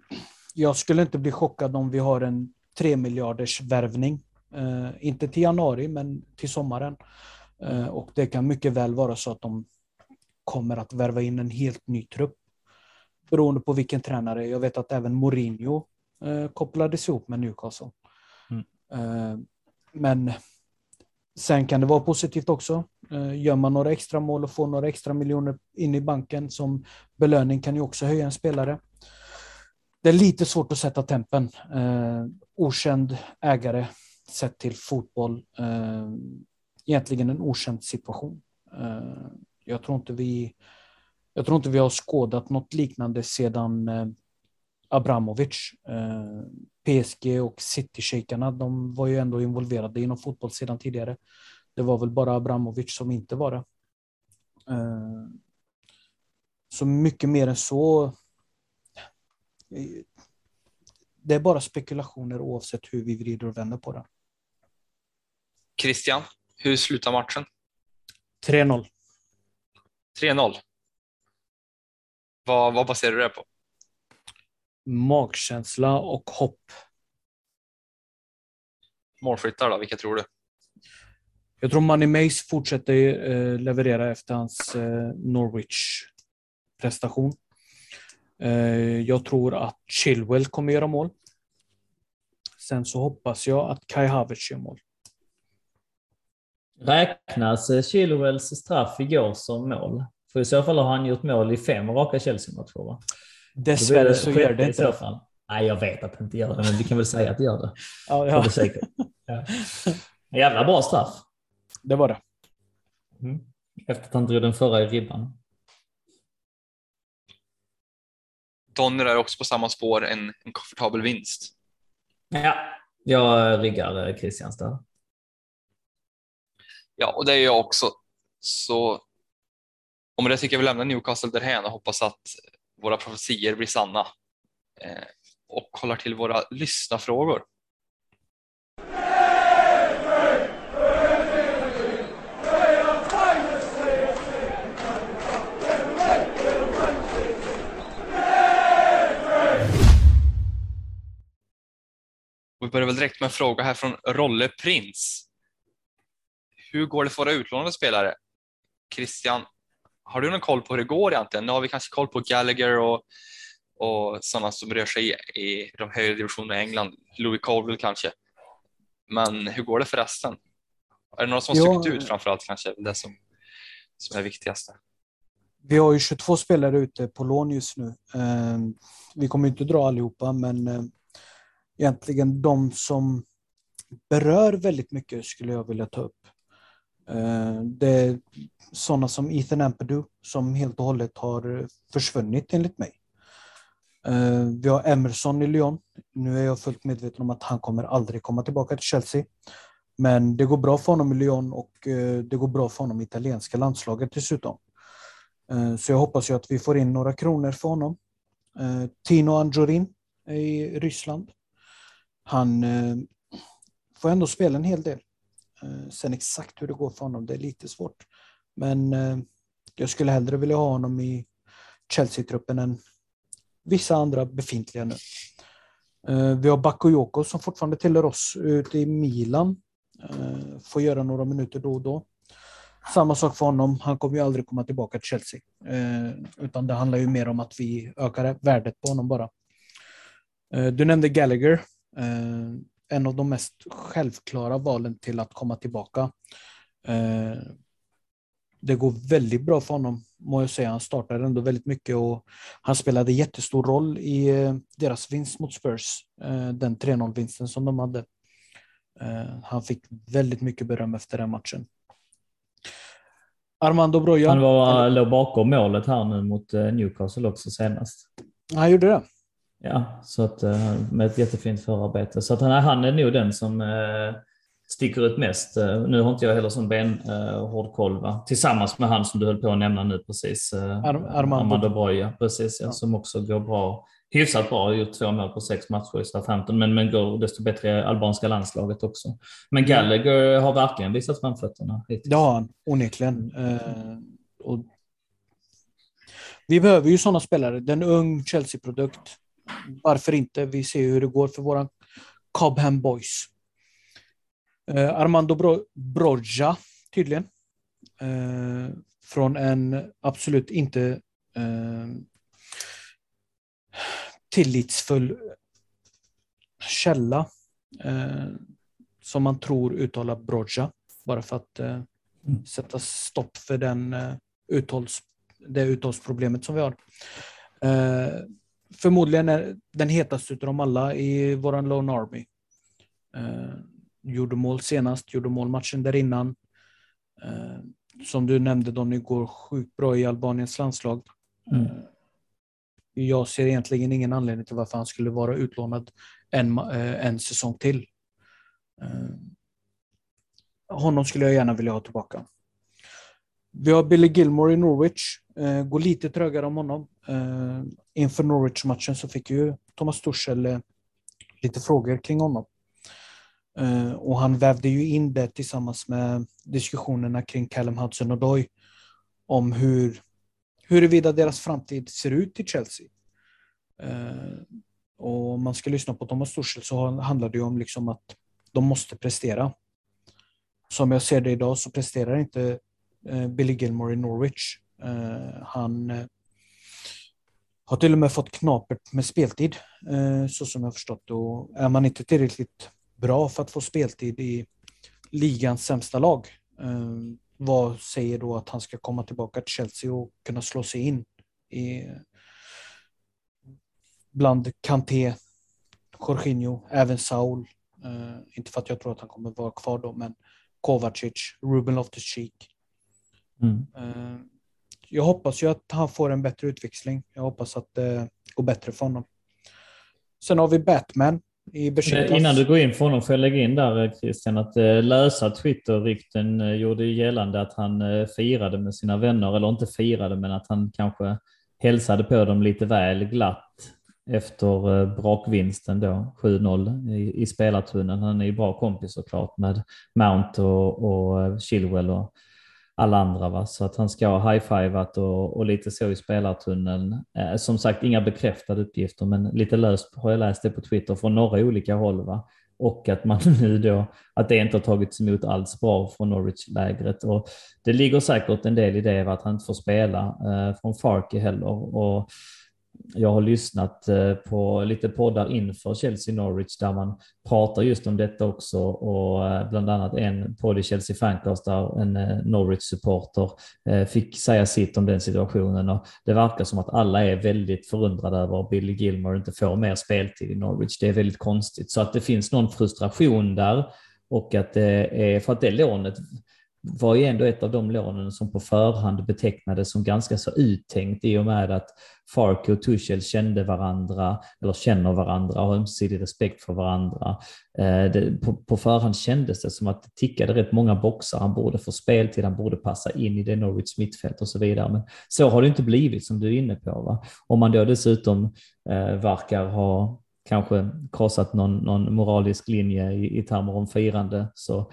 jag skulle inte bli chockad om vi har en tre miljarders värvning. Eh, inte till januari, men till sommaren. Eh, och det kan mycket väl vara så att de kommer att värva in en helt ny trupp beroende på vilken tränare. Jag vet att även Mourinho eh, kopplades ihop med Newcastle. Mm. Eh, men sen kan det vara positivt också. Eh, gör man några extra mål och får några extra miljoner in i banken som belöning kan ju också höja en spelare. Det är lite svårt att sätta tempen. Eh, okänd ägare sett till fotboll. Eh, egentligen en okänd situation. Eh, jag tror inte vi jag tror inte vi har skådat något liknande sedan Abramovic. Eh, PSG och City-shejkarna, de var ju ändå involverade inom fotboll sedan tidigare. Det var väl bara Abramovic som inte var det. Eh, så mycket mer än så. eh, Det är bara spekulationer oavsett hur vi vrider och vänder på det. Christian, hur slutar matchen? 3-0. 3-0. Vad, vad baserar du det på? Magkänsla och hopp. Målskyttar då, vilka tror du? Jag tror Money Mace fortsätter eh, leverera efter hans eh, Norwich-prestation. Eh, jag tror att Chilwell kommer göra mål. Sen så hoppas jag att Kai Havertz gör mål. Räknas Chilwells straff igår som mål? För i så fall har han gjort mål i fem raka Chelsea-matcher va? Dessvärre så gör det i inte så det. fall. Nej, jag vet att det inte gör det, men vi kan väl säga att det gör det. Ja, För ja, det. Ja. Jävla bra straff. det var det. Mm. Efter att han drog den förra i ribban. Donner är också på samma spår, en, en komfortabel vinst. Ja, jag riggar eh, Christians där. Ja, och det är jag också. Så med det tycker jag vi lämnar Newcastle därhän och hoppas att våra profetier blir sanna. Eh, och kollar till våra lyssnarfrågor. Och vi börjar väl direkt med en fråga här från Rolle Prins. Hur går det för våra utlånade spelare? Christian, har du någon koll på hur det går egentligen? Nu har vi kanske koll på Gallagher och, och sådana som rör sig i, i de högre divisionerna i England. Louis Colville kanske. Men hur går det för resten? Är det några som har stuckit ut framförallt kanske? Det som, som är viktigaste. Vi har ju 22 spelare ute på lån just nu. Eh, Vi kommer inte dra allihopa, men eh, egentligen de som berör väldigt mycket skulle jag vilja ta upp. Eh, det är sådana som Ethan Ampadu som helt och hållet har försvunnit enligt mig. Eh, vi har Emerson i Lyon. Nu är jag fullt medveten om att han kommer aldrig komma tillbaka till Chelsea. Men det går bra för honom i Lyon och eh, det går bra för honom i italienska landslaget dessutom. Så jag hoppas ju att vi får in några kronor för honom. Tino Andjorin i Ryssland. Han får ändå spela en hel del. Eh, sen exakt hur det går för honom, det är lite svårt. Men eh, jag skulle hellre vilja ha honom i Chelsea-truppen än vissa andra befintliga nu. Eh, vi har Bakayoko som fortfarande tillhör oss ute i Milan. Får göra några minuter då och då. Samma sak för honom. Han kommer ju aldrig komma tillbaka till Chelsea. Eh, utan det handlar ju mer om att vi ökar värdet på honom bara. Eh, du nämnde Gallagher. En av de mest självklara valen till att komma tillbaka. Eh, det går väldigt bra för honom, må jag säga. Han startade ändå väldigt mycket och han spelade jättestor roll i eh, deras vinst mot Spurs. Eh, den 3-0-vinsten som de hade. Han fick väldigt mycket beröm efter den matchen. Armando Broja. Han var, låg bakom målet här nu mot Newcastle också senast. Han gjorde det. Ja, så att eh, med ett jättefint förarbete. Så att han, han är nog den som eh, sticker ut mest. Eh, Nu har inte jag heller sån benhård koll, va? tillsammans med han som du höll på att nämna nu precis. eh, Ar- Armando. Armando Broja, precis, ja, Ja. som också går bra. Hyfsat bra, har gjort två mål på sex matcher i Southampton, men, men går desto bättre i albanska landslaget också. Men Gallagher har verkligen visat framfötterna hittills. Det har han onekligen. Eh, och vi behöver ju sådana spelare. Det är en ung Chelsea-produkt. Varför inte? Vi ser hur det går för våra Cobham Boys. Eh, Armando Bro- Broja, tydligen. Eh, från en absolut inte eh, tillitsfull källa eh, som man tror uttalar Broja. Bara för att eh, mm. sätta stopp för den, eh, uthålls, det uttalsproblemet som vi har. Förmodligen är den hetaste av dem alla i våran Lone Army. Eh, gjorde mål senast, gjorde mål matchen där innan. Eh, som du nämnde, de går sjukt bra i Albaniens landslag. Mm. Eh, jag ser egentligen ingen anledning till varför han skulle vara utlånad en, eh, en säsong till. Eh, honom skulle jag gärna vilja ha tillbaka. Vi har Billy Gilmore i Norwich. Eh, går lite trögare om honom. Eh, inför Norwich-matchen så fick ju Thomas Tuchel eh, lite frågor kring honom. Eh, och han vävde ju in det tillsammans med diskussionerna kring Callum Hudson-Odoi om hur huruvida deras framtid ser ut i Chelsea. Eh, och om man ska lyssna på Thomas Tuchel så handlar det ju om liksom att de måste prestera. Som jag ser det idag så presterar inte eh, Billy Gilmore i Norwich. Eh, han har till och med fått knapert med speltid, eh, så som jag förstått. Och är man inte tillräckligt bra för att få speltid i ligans sämsta lag, eh, vad säger då att han ska komma tillbaka till Chelsea och kunna slå sig in i bland Kanté, Jorginho, även Saul. Uh, inte för att jag tror att han kommer vara kvar då, men Kovacic, Ruben Loftus-Cheek. Mm. Uh, jag hoppas ju att han får en bättre utväxling. Jag hoppas att det går bättre för honom. Sen har vi Batman i Besiktas. Innan du går in för honom får jag lägga in där Christian att eh, lösa Twitter-rykten eh, gjorde gällande att han eh, firade med sina vänner, eller inte firade men att han kanske hälsade på dem lite väl glatt efter brakvinsten då, 7-0 i, i spelartunneln. Han är ju bra kompis såklart med Mount och, och Chilwell och alla andra. Va? Så att han ska ha high-fivat och, och lite så i spelartunneln. Eh, som sagt, inga bekräftade uppgifter, men lite löst har jag läst det på Twitter från några olika håll. Va? Och att man nu då, att det inte har tagits emot alls bra från Norwich-lägret. Och det ligger säkert en del i det, va? att han inte får spela eh, från Farke heller. Och jag har lyssnat eh, på lite poddar inför Chelsea Norwich där man pratar just om detta också och eh, bland annat en podd i Chelsea Fancast där en eh, Norwich-supporter fick säga sitt om den situationen och det verkar som att alla är väldigt förundrade över att Billy Gilmore inte får mer speltid i Norwich. Det är väldigt konstigt så att det finns någon frustration där och att det är för att det lånet var ju ändå ett av de lånen som på förhand betecknades som ganska så uttänkt i och med att Farke och Tuchel kände varandra, eller känner varandra, har ömsesidig respekt för varandra. Eh, det, på, på, förhand kändes det som att det tickade rätt många boxar. Han borde få speltid, han borde passa in i det Norwich mittfält och så vidare. Men så har det inte blivit som du är inne på. Va? Om man då dessutom eh, verkar ha kanske krossat någon, någon moralisk linje i, i termer om firande så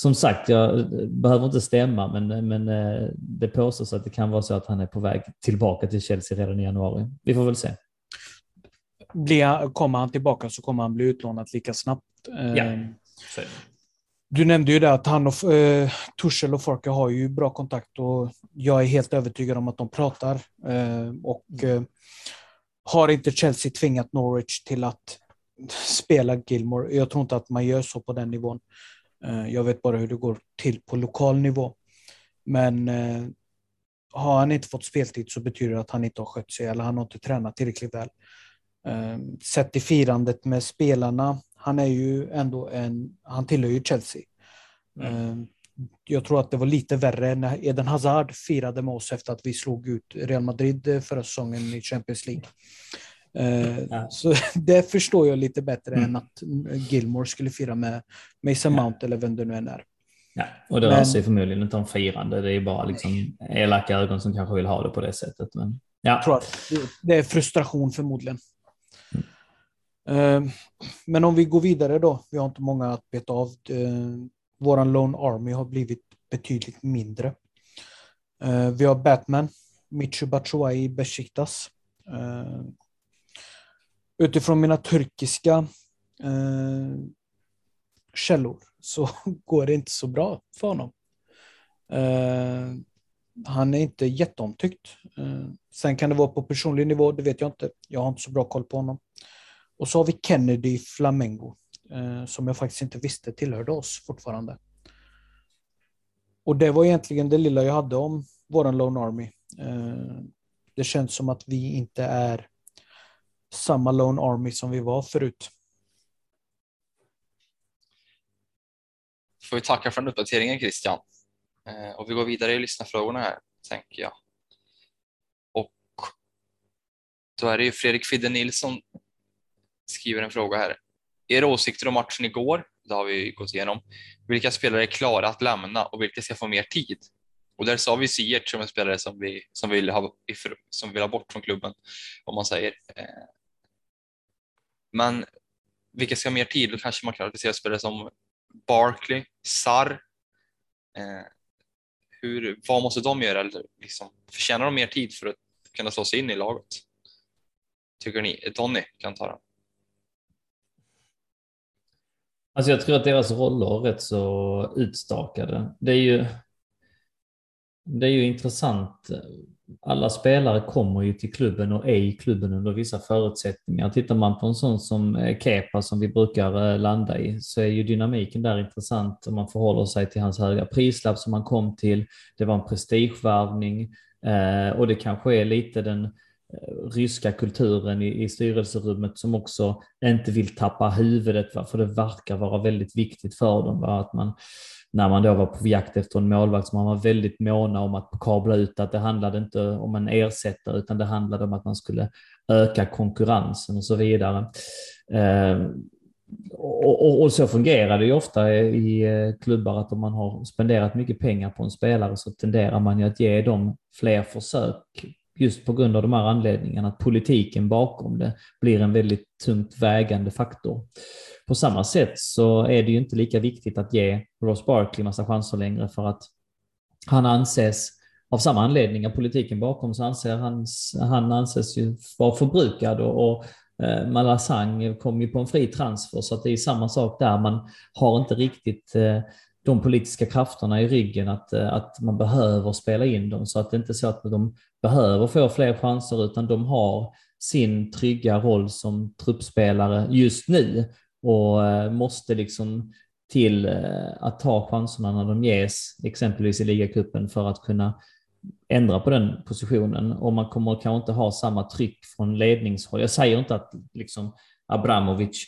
som sagt, jag behöver inte stämma, men, men eh, det påstås att det kan vara så att han är på väg tillbaka till Chelsea redan i januari. Vi får väl se. Blir, kommer han tillbaka så kommer han bli utlånad lika snabbt. Ja. Eh, du nämnde ju det att han och eh, Tuchel och Forke har ju bra kontakt och jag är helt övertygad om att de pratar. Eh, och eh, har inte Chelsea tvingat Norwich till att spela Gilmore? Jag tror inte att man gör så på den nivån. Eh, jag vet bara hur det går till på lokal nivå. Men eh, har han inte fått speltid så betyder det att han inte har skött sig eller han har inte tränat tillräckligt väl. Eh, sett i firandet med spelarna, han är ju ändå en, han tillhör ju Chelsea. Mm. Jag tror att det var lite värre när Eden Hazard firade med oss efter att vi slog ut Real Madrid förra säsongen i Champions League. Eh, ja. Så det förstår jag lite bättre mm. än att Gilmore skulle fira med Mason ja. Mount eller vem det nu än är. Ja, och det rör sig förmodligen inte om firande. Det är bara liksom elaka ögon som kanske vill ha det på det sättet. Men, ja. Jag tror att det är frustration förmodligen. Mm. Men om vi går vidare då. Vi har inte många att beta av. Eh, våran Lone Army har blivit betydligt mindre. Vi har Batman, Michu Batshuayi Besiktas utifrån mina turkiska eh, källor så går det inte så bra för honom. Eh, han är inte jätteomtyckt. Eh, sen kan det vara på personlig nivå, det vet jag inte. Jag har inte så bra koll på honom. Och så har vi Kennedy Flamengo, eh, som jag faktiskt inte visste tillhörde oss fortfarande. Och det var egentligen det lilla jag hade om våran Lone Army. Eh, det känns som att vi inte är samma Lone Army som vi var förut. Får vi tacka för den uppdateringen Christian. Eh, och vi går vidare i lyssnarfrågorna här, tänker jag. Och då är det ju Fredrik Fidde Nilsson skriver en fråga här. Er åsikter om matchen igår, det har vi gått igenom. Vilka spelare är klara att lämna och vilka ska få mer tid? Och där sa vi Siert som en spelare som vi, som vill ha, som vill ha bort från klubben, om man säger. Eh, men vilka ska ha mer tid? Då kanske man kan spelare som Barkley, Sar. Eh, hur, vad måste de göra? Eller liksom, förtjänar de mer tid för att kunna slå sig in i laget? Tycker ni? Donny kan ta den. Alltså jag tror att deras roller är rätt så utstakade. Det är ju, det är ju intressant. Eh, alla spelare kommer ju till klubben och är i klubben under vissa förutsättningar. Tittar man på en sån som eh, Kepa som vi brukar eh, landa i så är ju dynamiken där intressant om man förhåller sig till hans höga prislapp som han kom till. Det var en prestigevärvning eh, och det kanske är lite den ryska kulturen i, i styrelserummet som också inte vill tappa huvudet, för det verkar vara väldigt viktigt för dem. Va? Att man, när man då var på jakt efter en målvakt, så man var väldigt måna om att kabla ut att det handlade inte om en ersättare, utan det handlade om att man skulle öka konkurrensen och så vidare. Ehm, och, och, och, så fungerar det ju ofta i eh, klubbar att om man har spenderat mycket pengar på en spelare så tenderar man ju att ge dem fler försök just på grund av de här anledningarna, att politiken bakom det blir en väldigt tungt vägande faktor. På samma sätt så är det ju inte lika viktigt att ge Ross Barkley massa chanser längre för att han anses av samma anledning, av politiken bakom, så anser han, han anses ju vara förbrukad och, och eh, Malasang kom ju på en fri transfer så att det är samma sak där. Man har inte riktigt eh, de politiska krafterna i ryggen att, eh, att man behöver spela in dem så att det inte är så att de behöver få fler chanser utan de har sin trygga roll som truppspelare just nu och eh, måste liksom till eh, att ta chanserna när de ges, exempelvis i ligacupen för att kunna ändra på den positionen och man kommer kanske inte ha samma tryck från ledningshåll. Jag säger inte att liksom Abramovic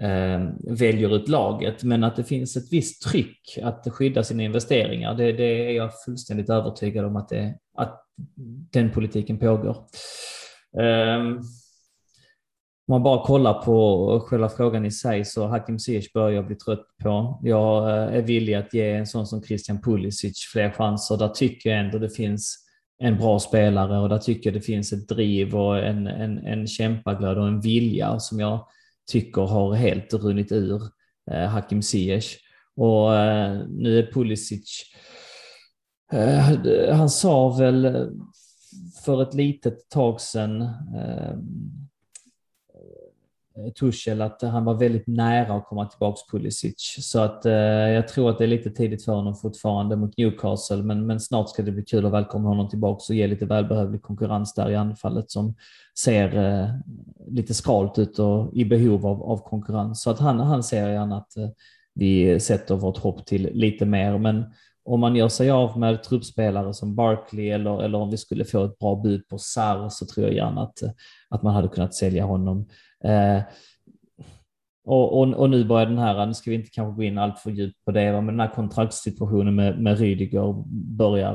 eh, väljer ut laget, men att det finns ett visst tryck att skydda sina investeringar, det, det är jag fullständigt övertygad om att, det, att den politiken pågår. Eh, om man bara kollar på själva frågan i sig så Hakim Ziyech börjar jag bli trött på. Jag eh, är villig att ge en sån som Christian Pulisic fler chanser. Där tycker jag ändå det finns en bra spelare och där tycker jag det finns ett driv och en, en, en kämpaglöd och en vilja som jag tycker har helt runnit ur eh, Hakim Ziyech. Och eh, nu är Pulisic, han sa väl för ett litet tag sedan Eh, Tuchel att han var väldigt nära att komma tillbaka Pulisic. Så att eh, jag tror att det är lite tidigt för honom fortfarande mot Newcastle, men, men snart ska det bli kul att välkomna honom tillbaka och ge lite välbehövlig konkurrens där i anfallet som ser eh, lite skralt ut och i behov av, av konkurrens. Så att han, han ser gärna att eh, vi sätter vårt hopp till lite mer, men om man gör sig av med truppspelare som Barkley eller, eller om vi skulle få ett bra bud på Sar så tror jag gärna att, att man hade kunnat sälja honom Eh, och, och, och, nu börjar den här, nu ska vi inte kanske gå in allt för djupt på det, men den här kontraktssituationen med, med Rydiger börjar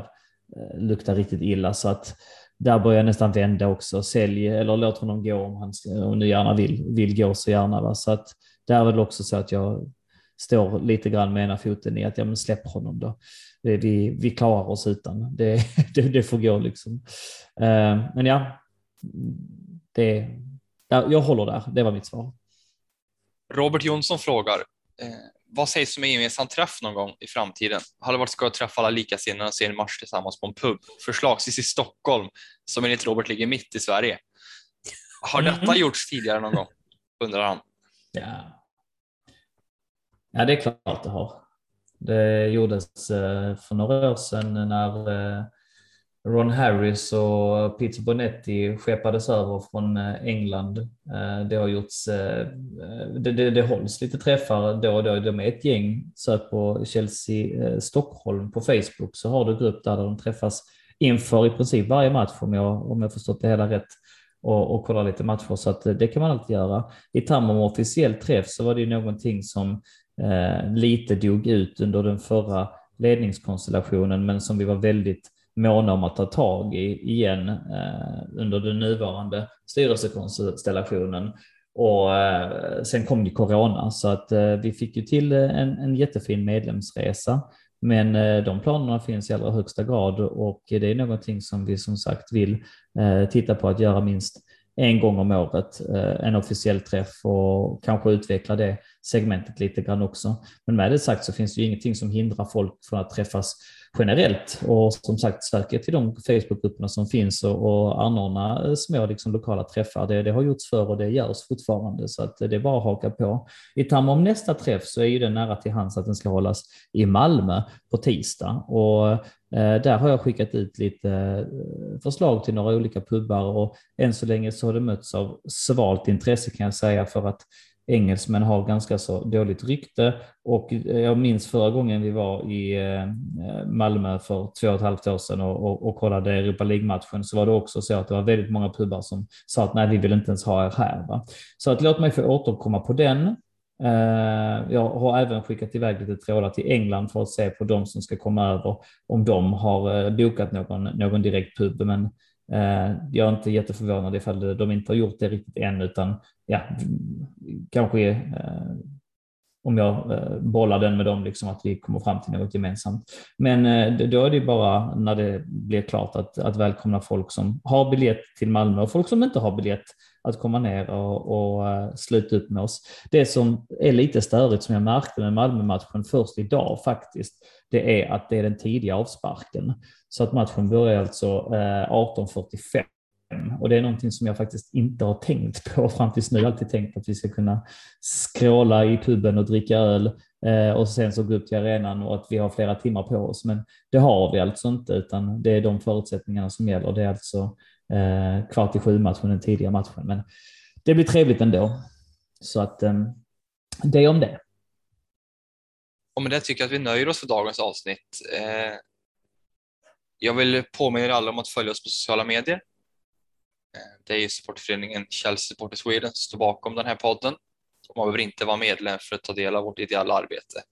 eh, lukta riktigt illa så att där börjar jag nästan vända också. Sälj eller låt honom gå om han om nu gärna vill, vill gå så gärna. Va? Så att där är väl också så att jag står lite grann med ena foten i att ja, men släpp honom då. Vi, vi klarar oss utan. Det, det, det får gå liksom. Uh, men ja, det, jag håller där, det var mitt svar. Robert Jonsson frågar, eh, vad sägs om en gemensam träff någon gång i framtiden? Har det varit skoj att träffa alla likasinnade och se en match tillsammans på en pub? Förslagsvis i Stockholm, som enligt Robert ligger mitt i Sverige. Har detta mm. gjorts tidigare någon gång? Undrar han. Ja ja, det är klart det har. Det gjordes eh, för några år sedan när eh, Ron Harris och Peter Bonetti skeppades över från eh, England. Det har gjorts, det, det, det hålls lite träffar då och då. De är ett gäng, sök på Chelsea Stockholm på Facebook så har du grupp där, där de träffas inför i princip varje match om jag, om jag förstått det hela rätt och, och kollar lite matcher så att det kan man alltid göra. I termer om officiell träff så var det ju någonting som eh, lite dog ut under den förra ledningskonstellationen men som vi var väldigt måna om att ta tag i igen eh, under den nuvarande styrelsekonstellationen. Och eh, sen kom ju corona så att eh, vi fick ju till eh, en, en jättefin medlemsresa men eh, de planerna finns i allra högsta grad och det är någonting som vi som sagt vill eh, titta på att göra minst en gång om året, en officiell träff och kanske utveckla det segmentet lite grann också. Men med det sagt så finns det ju ingenting som hindrar folk från att träffas generellt och som sagt söka till de Facebookgrupperna som finns och, och anordna små liksom, lokala träffar. Det, det har gjorts förr och det görs fortfarande så att det är bara att haka på. I termer om nästa träff så är ju det nära till hands att den ska hållas i Malmö på tisdag och eh, där har jag skickat ut lite eh, förslag till några olika pubbar och än så länge så har det mötts av svalt intresse kan jag säga för att engelsmän har ganska så dåligt rykte och eh, jag minns förra gången vi var i eh, Malmö för två och ett halvt år sedan och, och, och kollade Europa League-matchen så var det också så att det var väldigt många pubar som sa att nej, vi vill inte ens ha er här. Va? Så att låt mig få återkomma på den. Eh, jag har även skickat iväg lite trådar till England för att se på de som ska komma över om de har bokat någon, någon direkt pub. Men jag är inte jätteförvånad ifall de inte har gjort det riktigt än, utan ja, kanske eh, om jag eh, bollar den med dem, liksom att vi kommer fram till något gemensamt. Men eh, då är det bara när det blir klart att, att välkomna folk som har biljett till Malmö och folk som inte har biljett att komma ner och, och eh, sluta upp med oss. Det som är lite störigt som jag märkte med Malmö-matchen först idag faktiskt, det är att det är den tidiga avsparken. Så att matchen börjar alltså eh, 18.45 och det är någonting som jag faktiskt inte har tänkt på fram tills nu. Jag har alltid tänkt att vi ska kunna skråla i puben och dricka öl eh, och sen så gå upp till arenan och att vi har flera timmar på oss. Men det har vi alltså inte, utan det är de förutsättningarna som gäller. Det är alltså eh, kvart i sju matchen, den tidiga matchen. Men det blir trevligt ändå. Så att ehm, det är om det. Och med det tycker jag att vi nöjer oss för dagens avsnitt. Eh, jag vill påminna alla om att följa oss på sociala medier. Eh, det är ju supportföreningen Chelsea Support Sweden som står bakom den här podden. Och man behöver inte vara medlem för att ta del av vårt ideella arbete.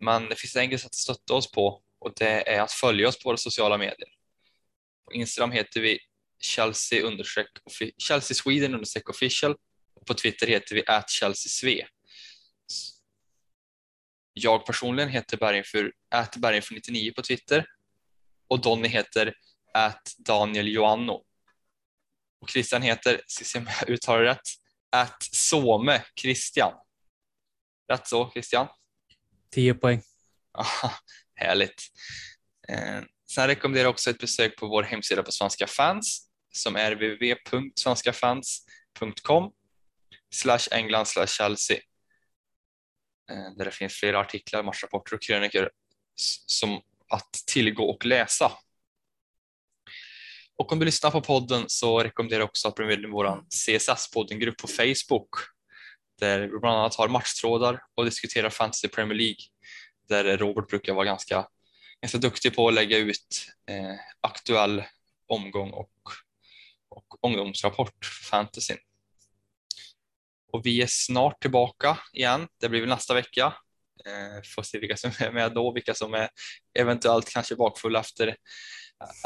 Men det finns en grej att stötta oss på och det är att följa oss på våra sociala medier. På Instagram heter vi Chelsea, Chelsea Sweden official och på Twitter heter vi at Chelsea Sve. Jag personligen heter Bergenfur, at Bergenfur99 på Twitter och Donny heter at Daniel Joanno. Och Christian heter, ska se om jag uttalar rätt, at Some Christian. Rätt så Christian? 10 poäng. härligt. Eh, sen rekommenderar jag också ett besök på vår hemsida på Svenska fans som är www.svenskafans.com slash England slash Chelsea. Eh, där det finns flera artiklar, matchrapporter och krönikor som att tillgå och läsa. Och om du lyssnar på podden så rekommenderar jag också att bli med i vår CSS-poddengrupp på Facebook där vi bland annat har matchtrådar och diskuterar Fantasy Premier League där Robert brukar vara ganska, ganska duktig på att lägga ut eh, aktuell omgång och, och omgångsrapport för fantasyn. Och vi är snart tillbaka igen. Det blir väl nästa vecka Eh, får se vilka som är med då, vilka som är eventuellt kanske bakfulla efter,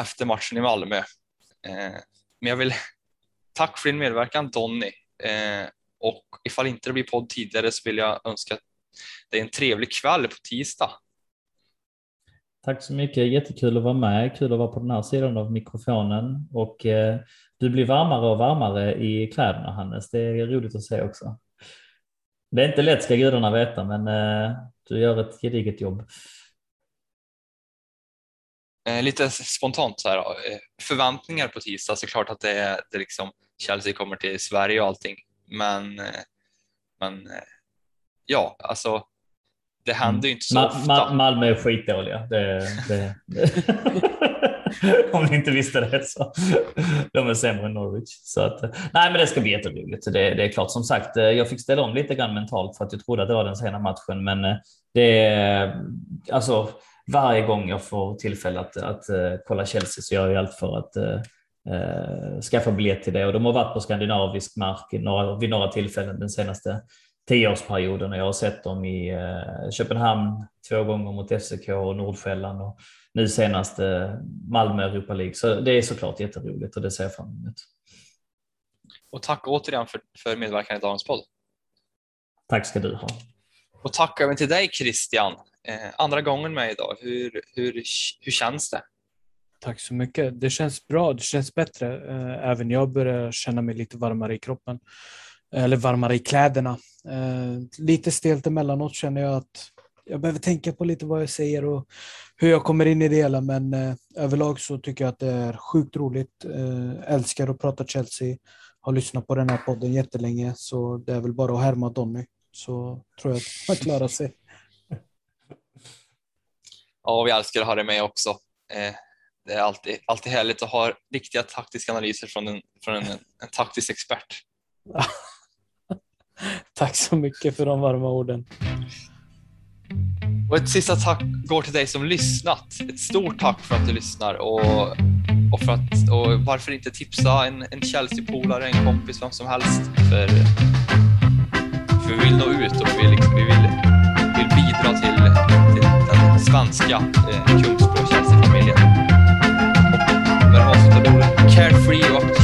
efter matchen i Malmö. Eh, men jag vill tack för din medverkan Donny eh, och ifall inte det blir podd tidigare så vill jag önska dig en trevlig kväll på tisdag. Tack så mycket, jättekul att vara med, kul att vara på den här sidan av mikrofonen och eh, du blir varmare och varmare i kläderna Hannes, det är roligt att se också. Det är inte lätt ska gudarna veta, men eh, du gör ett gediget jobb. Eh, lite spontant så här, eh, förväntningar på tisdag, så klart att det är, det liksom Chelsea kommer till Sverige och allting, men, eh, men ja, alltså det händer ju inte så Ma ofta. Ma Malmö är skitdåliga. Det, det, Om ni inte visste det så. De är sämre än Norwich. Så att, nej, men det ska bli jätteroligt. Det, det är klart, som sagt, jag fick ställa om lite grann mentalt för att jag trodde att det var den sena matchen, men det är alltså varje gång jag får tillfälle att, att, att kolla Chelsea så gör jag allt för att eh, skaffa biljett till det och de har varit på skandinavisk mark några, vid några tillfällen den senaste tioårsperioden och jag har sett dem i eh, Köpenhamn två gånger mot FCK och Nordsjälland och nu senast eh, Malmö Europa League. Så det är såklart jätteroligt och det ser jag fram emot. Och tack återigen för, för medverkan i dagens podd. Tack ska du ha. Och tack även till dig Christian. Eh, andra gången med idag. Hur, hur, hur känns det? Tack så mycket. Det känns bra. Det känns bättre. Eh, även jag börjar känna mig lite varmare i kroppen. Eller varmare i kläderna. Eh, lite stelt emellanåt känner jag att jag behöver tänka på lite vad jag säger och hur jag kommer in i det hela. Men eh, överlag så tycker jag att det är sjukt roligt. Eh, älskar att prata Chelsea. Har lyssnat på den här podden jättelänge så det är väl bara att härma Donny. Så tror jag att man klarar sig. Ja, vi älskar att ha dig med också det är alltid, alltid härligt att ha riktiga taktiska analyser från en, från en, en taktisk expert. tack så mycket för de varma orden. Och ett sista tack går till dig som lyssnat. Ett stort tack för att du lyssnar och, och, för att, och varför inte tipsa en, en Chelsea-polare, en kompis, vem som helst. För, för vi vill nå ut och vi, liksom, vi vill, vill bidra till, svenska eh, Kungsbro Chelsea-familjen. Carefree och